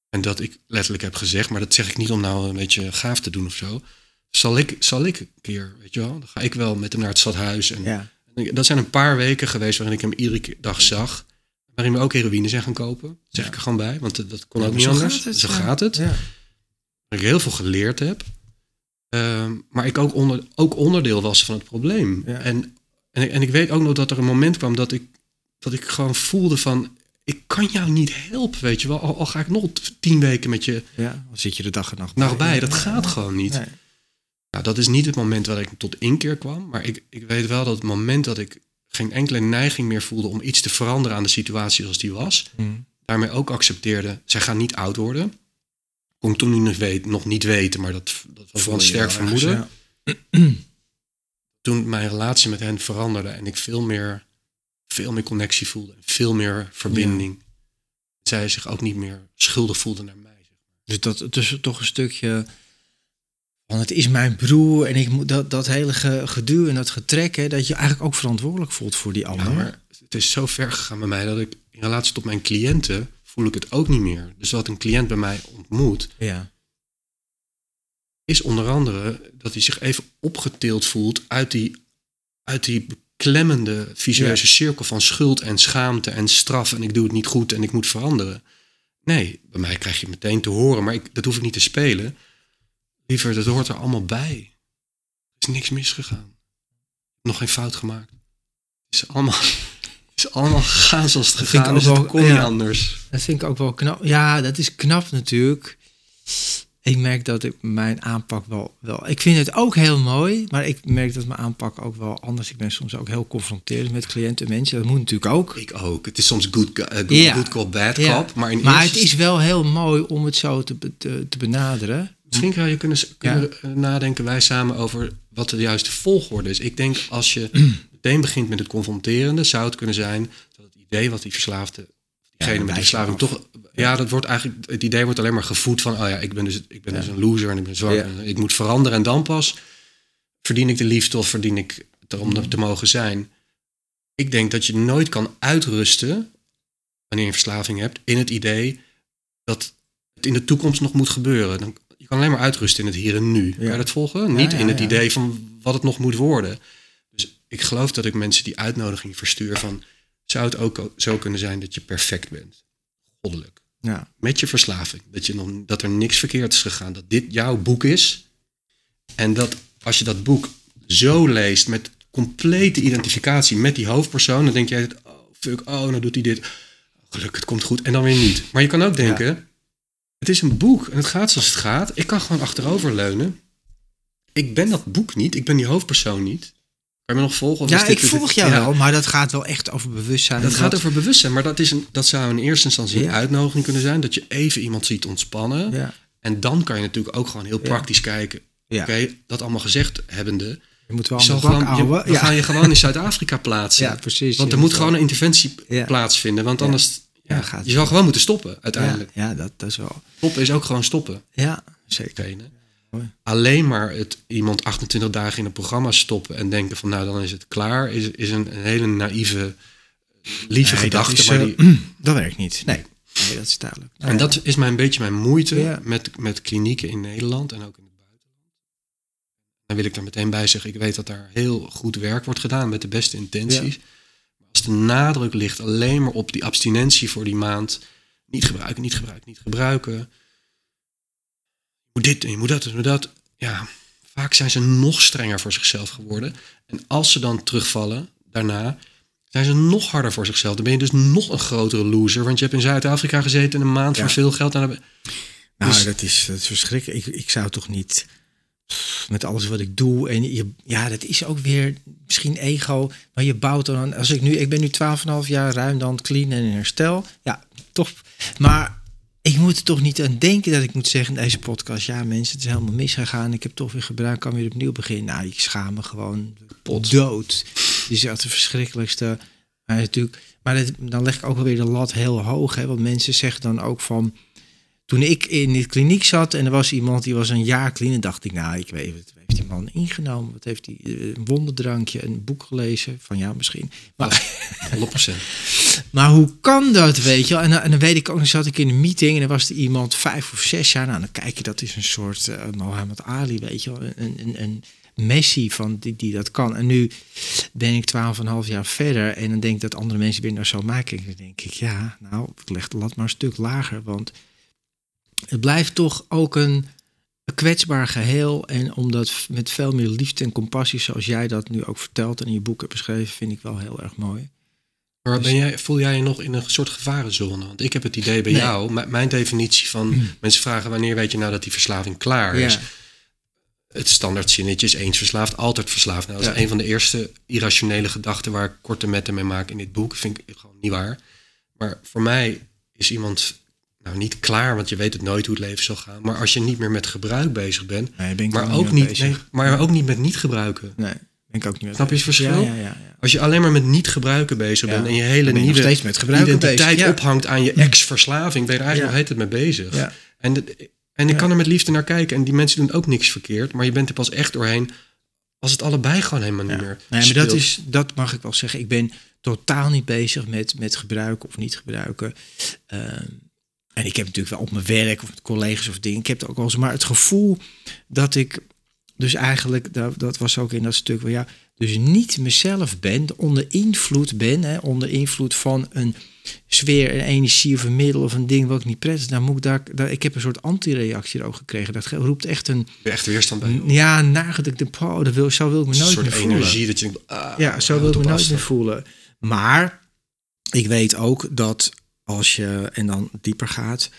En dat ik letterlijk heb gezegd, maar dat zeg ik niet om nou een beetje gaaf te doen of zo. Zal ik, zal ik een keer, weet je wel, dan ga ik wel met hem naar het stadhuis. En Ja. en dat zijn een paar weken geweest waarin ik hem iedere dag zag. Waarin we ook heroïne zijn gaan kopen. Dat zeg Ja. ik er gewoon bij, want dat- dat kon ook niet zo anders. gaat het, zo gaat het. Dat ik heel veel geleerd heb. Ehm, maar ik ook, onder, ook onderdeel was van het probleem. Ja. En, en, ik- en ik weet ook nog dat er een moment kwam dat ik, dat ik gewoon voelde van... Ik kan jou niet helpen, weet je wel. Al, al ga ik nog tien weken met je Ja, dan zit je de dag en nacht nacht bij. Dat gaat gewoon niet. Nee. Nou, dat is niet het moment waar ik tot inkeer kwam. Maar ik, ik weet wel dat het moment dat ik geen enkele neiging meer voelde om iets te veranderen aan de situatie zoals die was. Hm. Daarmee ook accepteerde, zij gaan niet oud worden. Kon ik toen nog, weet, nog niet weten, maar dat, dat was wel een sterk vermoeden. ja. Toen mijn relatie met hen veranderde en ik veel meer, veel meer connectie voelde. Veel meer verbinding. Zij zich ook niet meer schuldig voelde naar mij. Dus dat het is toch een stukje van het is mijn broer en ik moet dat, dat hele ge- geduw en dat getrek, hè, dat je eigenlijk ook verantwoordelijk voelt voor die ander. Ja, maar het is zo ver gegaan bij mij dat ik in relatie tot mijn cliënten voel ik het ook niet meer. Dus wat een cliënt bij mij ontmoet, ja. is onder andere dat hij zich even opgetild voelt uit die, uit die beklemmende visueuze cirkel van schuld en schaamte en straf en ik doe het niet goed en ik moet veranderen. Nee, bij mij krijg je meteen te horen, maar ik, dat hoef ik niet te spelen. Liever, dat hoort er allemaal bij. Er is niks misgegaan. Nog geen fout gemaakt. Het is allemaal, het is allemaal gegaan zoals het gegaan is. Het wel- kon niet ja. anders. Dat vind ik ook wel knap. Ja, dat is knap natuurlijk. Ik merk dat ik mijn aanpak wel, wel... Ik vind het ook heel mooi, maar ik merk dat mijn aanpak ook wel anders. Ik ben soms ook heel confronterend met cliënten en mensen. Dat moet natuurlijk ook. Ik ook. Het is soms good, eh, good, Ja. good cop, bad Ja. cop. Maar, in Maar het is wel heel mooi om het zo te, te benaderen. Misschien zou je kunnen, kunnen eh, nadenken, wij samen, over wat de juiste volgorde is. Ik denk als je meteen begint met het confronterende, zou het kunnen zijn dat het idee wat die verslaafde, diegene met die verslaving toch, ja, dat wordt eigenlijk, het idee wordt alleen maar gevoed van, oh ja, ik ben dus, ik ben dus een loser en ik ben zwak en ik moet veranderen en dan pas verdien ik de liefde of verdien ik het om Mm. te mogen zijn. Ik denk dat je nooit kan uitrusten wanneer je een verslaving hebt in het idee dat het in de toekomst nog moet gebeuren. Dan, je kan alleen maar uitrusten in het hier en nu. Kan je dat volgen? Niet in het idee van wat het nog moet worden. Dus ik geloof dat ik mensen die uitnodiging verstuur van zou het ook zo kunnen zijn dat je perfect bent. Goddelijk. Ja. Met je verslaving. Dat, je nog, dat er niks verkeerd is gegaan. Dat dit jouw boek is. En dat als je dat boek zo leest met complete identificatie met die hoofdpersoon, dan denk jij, oh fuck, oh, nou doet hij dit. Gelukkig, het komt goed. En dan weer niet. Maar je kan ook denken, het is een boek en het gaat zoals het gaat. Ik kan gewoon achterover leunen. Ik ben dat boek niet. Ik ben die hoofdpersoon niet. Kan je me nog volgen? Of Ja, ik volg jou Ja. wel, maar dat gaat wel echt over bewustzijn. Dat gaat over bewustzijn, maar dat, is een, dat zou in eerste instantie een uitnodiging kunnen zijn. Dat je even iemand ziet ontspannen. Ja. En dan kan je natuurlijk ook gewoon heel praktisch kijken. Oké, dat allemaal gezegd hebbende. Je moet wel Je aan gewoon, je- gaan je gewoon in Zuid-Afrika plaatsen. Ja, precies. Want er moet gewoon een interventie plaatsvinden. Want anders, ja, gaat- je zal gewoon moeten stoppen uiteindelijk. Ja, ja dat, dat is wel. Stoppen is ook gewoon stoppen. Ja, zeker. trainen. Alleen maar het iemand 28 dagen in een programma stoppen en denken van nou dan is het klaar, is, is een, een hele naïeve, lieve Nee, gedachte. dat, is, maar eh, die, dat werkt niet. Nee, nee dat is duidelijk. en dat is mijn, een beetje mijn moeite Ja. met, met klinieken in Nederland en ook in het buitenland. Dan wil ik er meteen bij zeggen, ik weet dat daar heel goed werk wordt gedaan met de beste intenties. Maar als de nadruk ligt alleen maar op die abstinentie voor die maand, niet gebruiken, niet gebruiken, niet gebruiken. Moet dit en je moet dat en je moet dat. Ja, vaak zijn ze nog strenger voor zichzelf geworden. En als ze dan terugvallen daarna, zijn ze nog harder voor zichzelf. Dan ben je dus nog een grotere loser. Want je hebt in Zuid-Afrika gezeten een maand Ja. voor veel geld. En dan heb- Nou, Dus- dat, is, dat is verschrikkelijk. Ik, ik zou toch niet met alles wat ik doe. En je, ja, dat is ook weer misschien ego. Maar je bouwt dan aan. Als ik nu, ik ben nu 12,5 jaar ruim dan clean en in herstel. Ja, toch. Maar ik moet er toch niet aan denken dat ik moet zeggen in deze podcast. Ja, mensen, het is helemaal misgegaan. Ik heb toch weer gebruikt, kan weer opnieuw beginnen. Nou, ik schaam me gewoon Pot. dood. Die is echt de verschrikkelijkste. Maar natuurlijk, maar dan leg ik ook weer de lat heel hoog. Hè? Want mensen zeggen dan ook van. Toen ik in de kliniek zat en er was iemand die was een jaar clean, en dacht ik, nou, ik weet het, wat heeft die man ingenomen? Wat heeft hij? eh, Een wonderdrankje, een boek gelezen? Van ja, misschien. Maar, 100%. maar hoe kan dat, weet je? En, dan- en dan weet ik ook, dan zat ik in een meeting en er was er iemand vijf of zes jaar. Nou, dan kijk je, dat is een soort eh Mohammed Ali, weet je wel. Een, een, een Messi van die, die dat kan. En nu ben ik twaalf en een half jaar verder en dan denk ik dat andere mensen weer naar zo maken. En dan denk ik, ja, nou, ik leg de lat maar een stuk lager, want het blijft toch ook een kwetsbaar geheel. En omdat met veel meer liefde en compassie, zoals jij dat nu ook vertelt en in je boek hebt beschreven, vind ik wel heel erg mooi. Maar Dus- ben jij, voel jij je nog in een soort gevarenzone? Want ik heb het idee bij Nee. jou, mijn definitie van mensen vragen wanneer weet je nou dat die verslaving klaar is. Ja. Het standaard zinnetje is eens verslaafd, altijd verslaafd. Nou, dat is Ja. een van de eerste irrationele gedachten waar ik korte metten mee maak in dit boek. Vind ik gewoon niet waar. Maar voor mij is iemand nou niet klaar, want je weet het nooit hoe het leven zal gaan. Maar als je niet meer met gebruik bezig bent, Nee, ben ik maar ook niet, nee, maar ook niet met niet gebruiken. Nee, ben ik ook niet Snap je het verschil? Ja, ja, ja. Als je alleen maar met niet gebruiken bezig bent en je hele je nieuwe steeds met identiteit bezig, ophangt aan je ex-verslaving, ben je er eigenlijk nog heet het mee bezig. Ja. En, de- en ik kan er met liefde naar kijken en die mensen doen ook niks verkeerd, maar je bent er pas echt doorheen als het allebei gewoon helemaal niet meer Nee, maar dat, is, dat mag ik wel zeggen. Ik ben totaal niet bezig met, met gebruiken of niet gebruiken. Ehm, en ik heb natuurlijk wel op mijn werk of met collega's of dingen. Ik heb het ook wel eens. Maar het gevoel dat ik dus eigenlijk, dat, dat was ook in dat stuk wel ja, dus niet mezelf ben, onder invloed ben, hè, onder invloed van een sfeer, een energie of een middel of een ding wat ik niet prettig. Dan moet ik daar, daar, ik heb een soort antireactie er ook gekregen. Dat roept echt een, echt weerstand bij. ja, nagel. Ik oh, dat wil, zo wil ik me nooit meer voelen. energie dat je ah, Ja, zo wil ik me nooit meer voelen. Maar ik weet ook dat als je en dan dieper gaat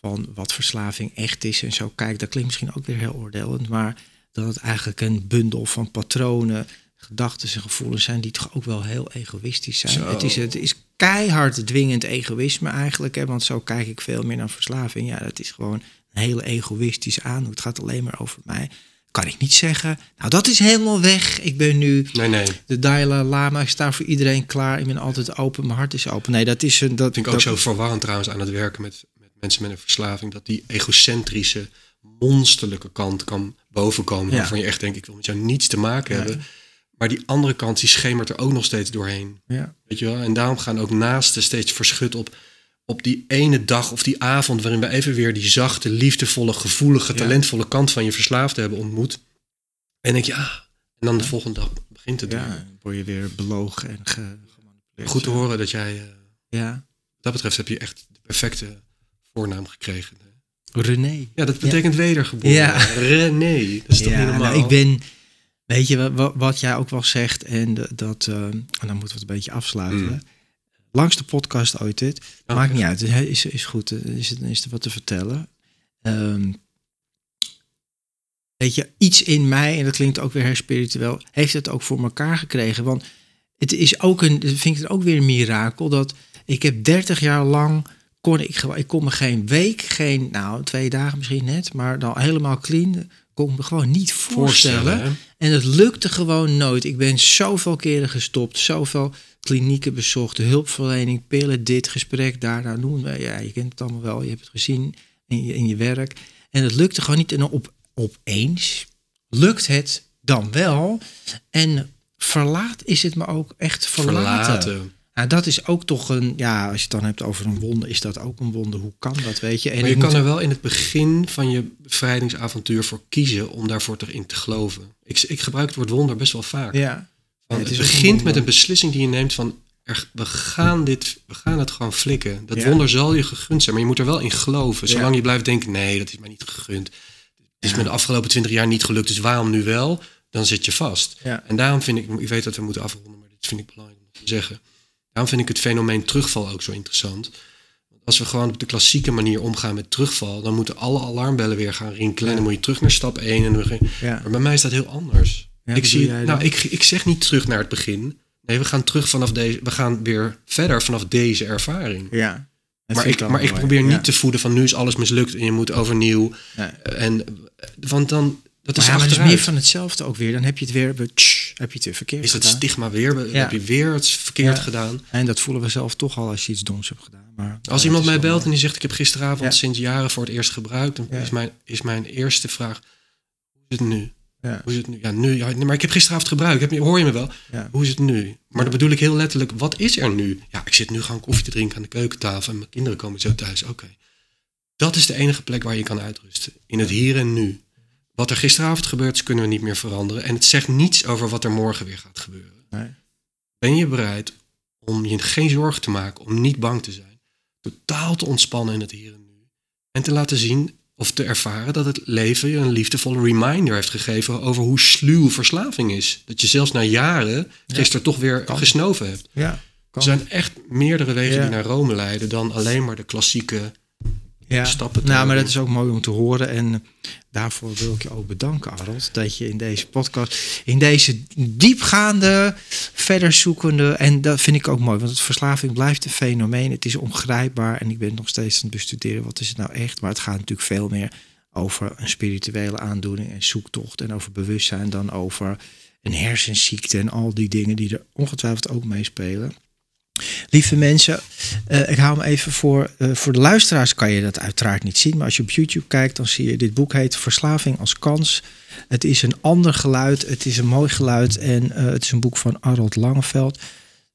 van wat verslaving echt is en zo kijk, dat klinkt misschien ook weer heel oordelend, maar dat het eigenlijk een bundel van patronen, gedachten en gevoelens zijn die toch ook wel heel egoïstisch zijn. Zo. Het is, het is keihard dwingend egoïsme eigenlijk, hè, want zo kijk ik veel meer naar verslaving. Ja, dat is gewoon een hele egoïstisch aan. Het gaat alleen maar over mij. Kan ik niet zeggen, nou dat is helemaal weg. Ik ben nu Nee, nee. de Dalai Lama, ik sta voor iedereen klaar. Ik ben altijd open, mijn hart is open. Nee, dat is een. Dat vind ik ook zo verwarrend trouwens aan het werken met, met mensen met een verslaving. Dat die egocentrische, monsterlijke kant kan bovenkomen. Ja. Waarvan je echt denkt, ik wil met jou niets te maken hebben. Maar die andere kant, die schemert er ook nog steeds doorheen. Ja. Weet je wel? En daarom gaan ook naasten steeds verschut op, op die ene dag of die avond... waarin we even weer die zachte, liefdevolle, gevoelige, Ja. talentvolle kant van je verslaafde hebben ontmoet. En denk je, ja. En dan de volgende dag begint het ja, dan word je weer belogen en ge- gemanipuleerd. Goed te horen dat jij, eh, Ja. wat dat betreft heb je echt de perfecte voornaam gekregen. René. Ja, dat betekent wedergeboren. Ja. René, dat is toch ja, niet normaal? nou, ik ben, weet je wat, wat jij ook wel zegt, en dat, eh, en dan moeten we het een beetje afsluiten. Mm. Langste podcast ooit dit. Oh, Maakt niet uit, is, is, goed, is, het- is er wat te vertellen. Ehm, weet je, iets in mij, en dat klinkt ook weer heel spiritueel, heeft het ook voor elkaar gekregen. Want het is ook een, vind ik het ook weer een mirakel, dat ik heb 30 jaar lang, kon ik, gewoon- ik kon me geen week, geen, nou twee dagen misschien net, maar dan helemaal clean, kon ik me gewoon niet voorstellen. Voorstellen? En het lukte gewoon nooit. Ik ben zoveel keren gestopt, zoveel klinieken bezocht, hulpverlening, pillen, dit, gesprek, daar, nou noem het. Ja, je kent het allemaal wel, je hebt het gezien in je, in je werk. En het lukte gewoon niet. En op, opeens lukt het dan wel. En verlaat is het me ook echt verlaten. Verlaten. Nou, dat is ook toch een, ja, als je het dan hebt over een wonder, is dat ook een wonder. Hoe kan dat, weet je? En Maar je kan moet- er wel in het begin van je bevrijdingsavontuur voor kiezen om daarvoor erin te geloven. Ik, ik gebruik het woord wonder best wel vaak. Ja. Het begint met een beslissing die je neemt van er, we, gaan dit, we gaan het gewoon flikken. Dat Ja. wonder zal je gegund zijn, maar je moet er wel in geloven. Ja. Zolang je blijft denken, nee, dat is mij niet gegund. Het is me de afgelopen twintig jaar niet gelukt, dus waarom nu wel? Dan zit je vast. En daarom vind ik, ik weet dat we moeten afronden, maar dit vind ik belangrijk om te zeggen. Daarom vind ik het fenomeen terugval ook zo interessant. Want Als we gewoon op de klassieke manier omgaan met terugval, dan moeten alle alarmbellen weer gaan rinkelen. En dan moet je terug naar stap 1. En dan. Maar bij mij is dat heel anders. Ja, ik, zie, nou, ik, ik zeg niet terug naar het begin. Nee, we gaan terug vanaf deze. We gaan weer verder vanaf deze ervaring. Ja. Maar ik, maar ik mooi. probeer niet Ja. te voeden van nu is alles mislukt en je moet overnieuw. Nee. En, want dan, dat is Maar ja, maar het is meer van hetzelfde ook weer. Dan heb je het weer, tsch, heb je het weer verkeerd is het gedaan. stigma weer, Ja. heb je weer het verkeerd Ja. gedaan. En dat voelen we zelf toch al als je iets doms hebt gedaan. Maar, Als ja, iemand is mij belt en die zegt ik heb gisteravond Ja. sinds jaren voor het eerst gebruikt, dan Ja. is, mijn, is mijn eerste vraag, hoe is het nu? Ja. Hoe is het nu? Ja, nu, ja, maar ik heb gisteravond gebruikt, heb, hoor je me wel? Ja. Hoe is het nu? Maar dan bedoel ik heel letterlijk, wat is er nu? Ja, ik zit nu gewoon koffie te drinken aan de keukentafel en mijn kinderen komen zo thuis. Oké. Dat is de enige plek waar je kan uitrusten. In het hier en nu. Wat er gisteravond gebeurd is, kunnen we niet meer veranderen. En het zegt niets over wat er morgen weer gaat gebeuren. Nee. Ben je bereid om je geen zorgen te maken, om niet bang te zijn, totaal te ontspannen in het hier en nu en te laten zien of te ervaren dat het leven je een liefdevolle reminder heeft gegeven over hoe sluw verslaving is. Dat je zelfs na jaren gisteren toch weer Kan. gesnoven hebt. Ja, Er zijn echt meerdere wegen Ja. die naar Rome leiden dan alleen maar de klassieke ja. stappen Nou, maar dat is ook mooi om te horen. En eh, daarvoor wil ik je ook bedanken, Arnold. Dat je in deze podcast, in deze diepgaande, verder zoekende. En dat vind ik ook mooi, want het verslaving blijft een fenomeen. Het is ongrijpbaar en ik ben nog steeds aan het bestuderen. Wat is het nou echt? Maar het gaat natuurlijk veel meer over een spirituele aandoening en zoektocht. En over bewustzijn dan over een hersenziekte en al die dingen die er ongetwijfeld ook meespelen. Lieve mensen, eh, ik hou hem even voor. eh, voor de luisteraars kan je dat uiteraard niet zien. Maar als je op YouTube kijkt, dan zie je dit boek heet Verslaving als kans. Het is een ander geluid. Het is een mooi geluid. En eh, het is een boek van Arnold Langeveld.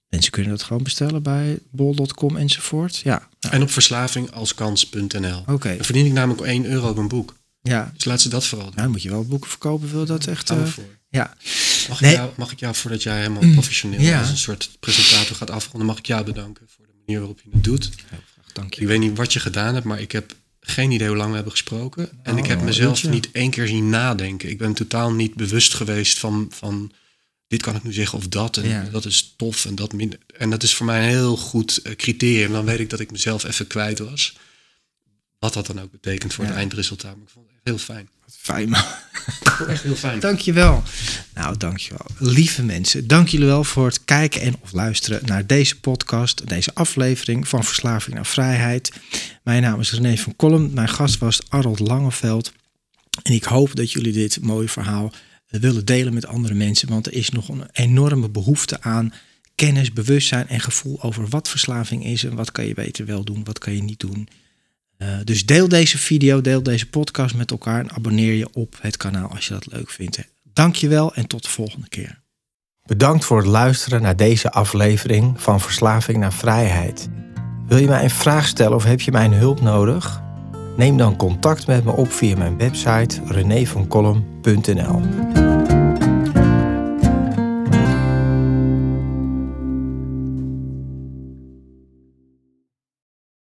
Mensen kunnen dat gewoon bestellen bij bol.com enzovoort. Ja. En op verslavingalskans.nl. oké. Dan verdien ik namelijk 1 euro op een boek. Ja. Dus laat ze dat vooral doen. Nou, dan moet je wel boeken verkopen, wil dat echt. Eh, ja. Mag, Nee. ik jou, mag ik jou, voordat jij helemaal professioneel ja. als een soort presentator gaat afronden, mag ik jou bedanken voor de manier waarop je het doet. Dank je. Ik weet niet wat je gedaan hebt, maar ik heb geen idee hoe lang we hebben gesproken. En ik heb Oh, mezelf uurtje. niet één keer zien nadenken. Ik ben totaal niet bewust geweest van, van dit kan ik nu zeggen of dat. En Ja. dat is tof en dat minder. En dat is voor mij een heel goed eh, criterium. Dan weet ik dat ik mezelf even kwijt was. Wat dat dan ook betekent voor Ja. het eindresultaat. Maar ik vond heel fijn. Fijn man. Echt heel fijn. Dankjewel. Nou, dankjewel. Lieve mensen, dank jullie wel voor het kijken en of luisteren naar deze podcast, deze aflevering van Verslaving naar Vrijheid. Mijn naam is René van Kolm. Mijn gast was Arnold Langeveld. En ik hoop dat jullie dit mooie verhaal eh, willen delen met andere mensen, want er is nog een enorme behoefte aan kennis, bewustzijn en gevoel over wat verslaving is en wat kan je beter wel doen, wat kan je niet doen. Eh, dus deel deze video, deel deze podcast met elkaar en abonneer je op het kanaal als je dat leuk vindt. Dankjewel en tot de volgende keer. Bedankt voor het luisteren naar deze aflevering van Verslaving naar Vrijheid. Wil je mij een vraag stellen of heb je mijn hulp nodig? Neem dan contact met me op via mijn website renévancolum.nl.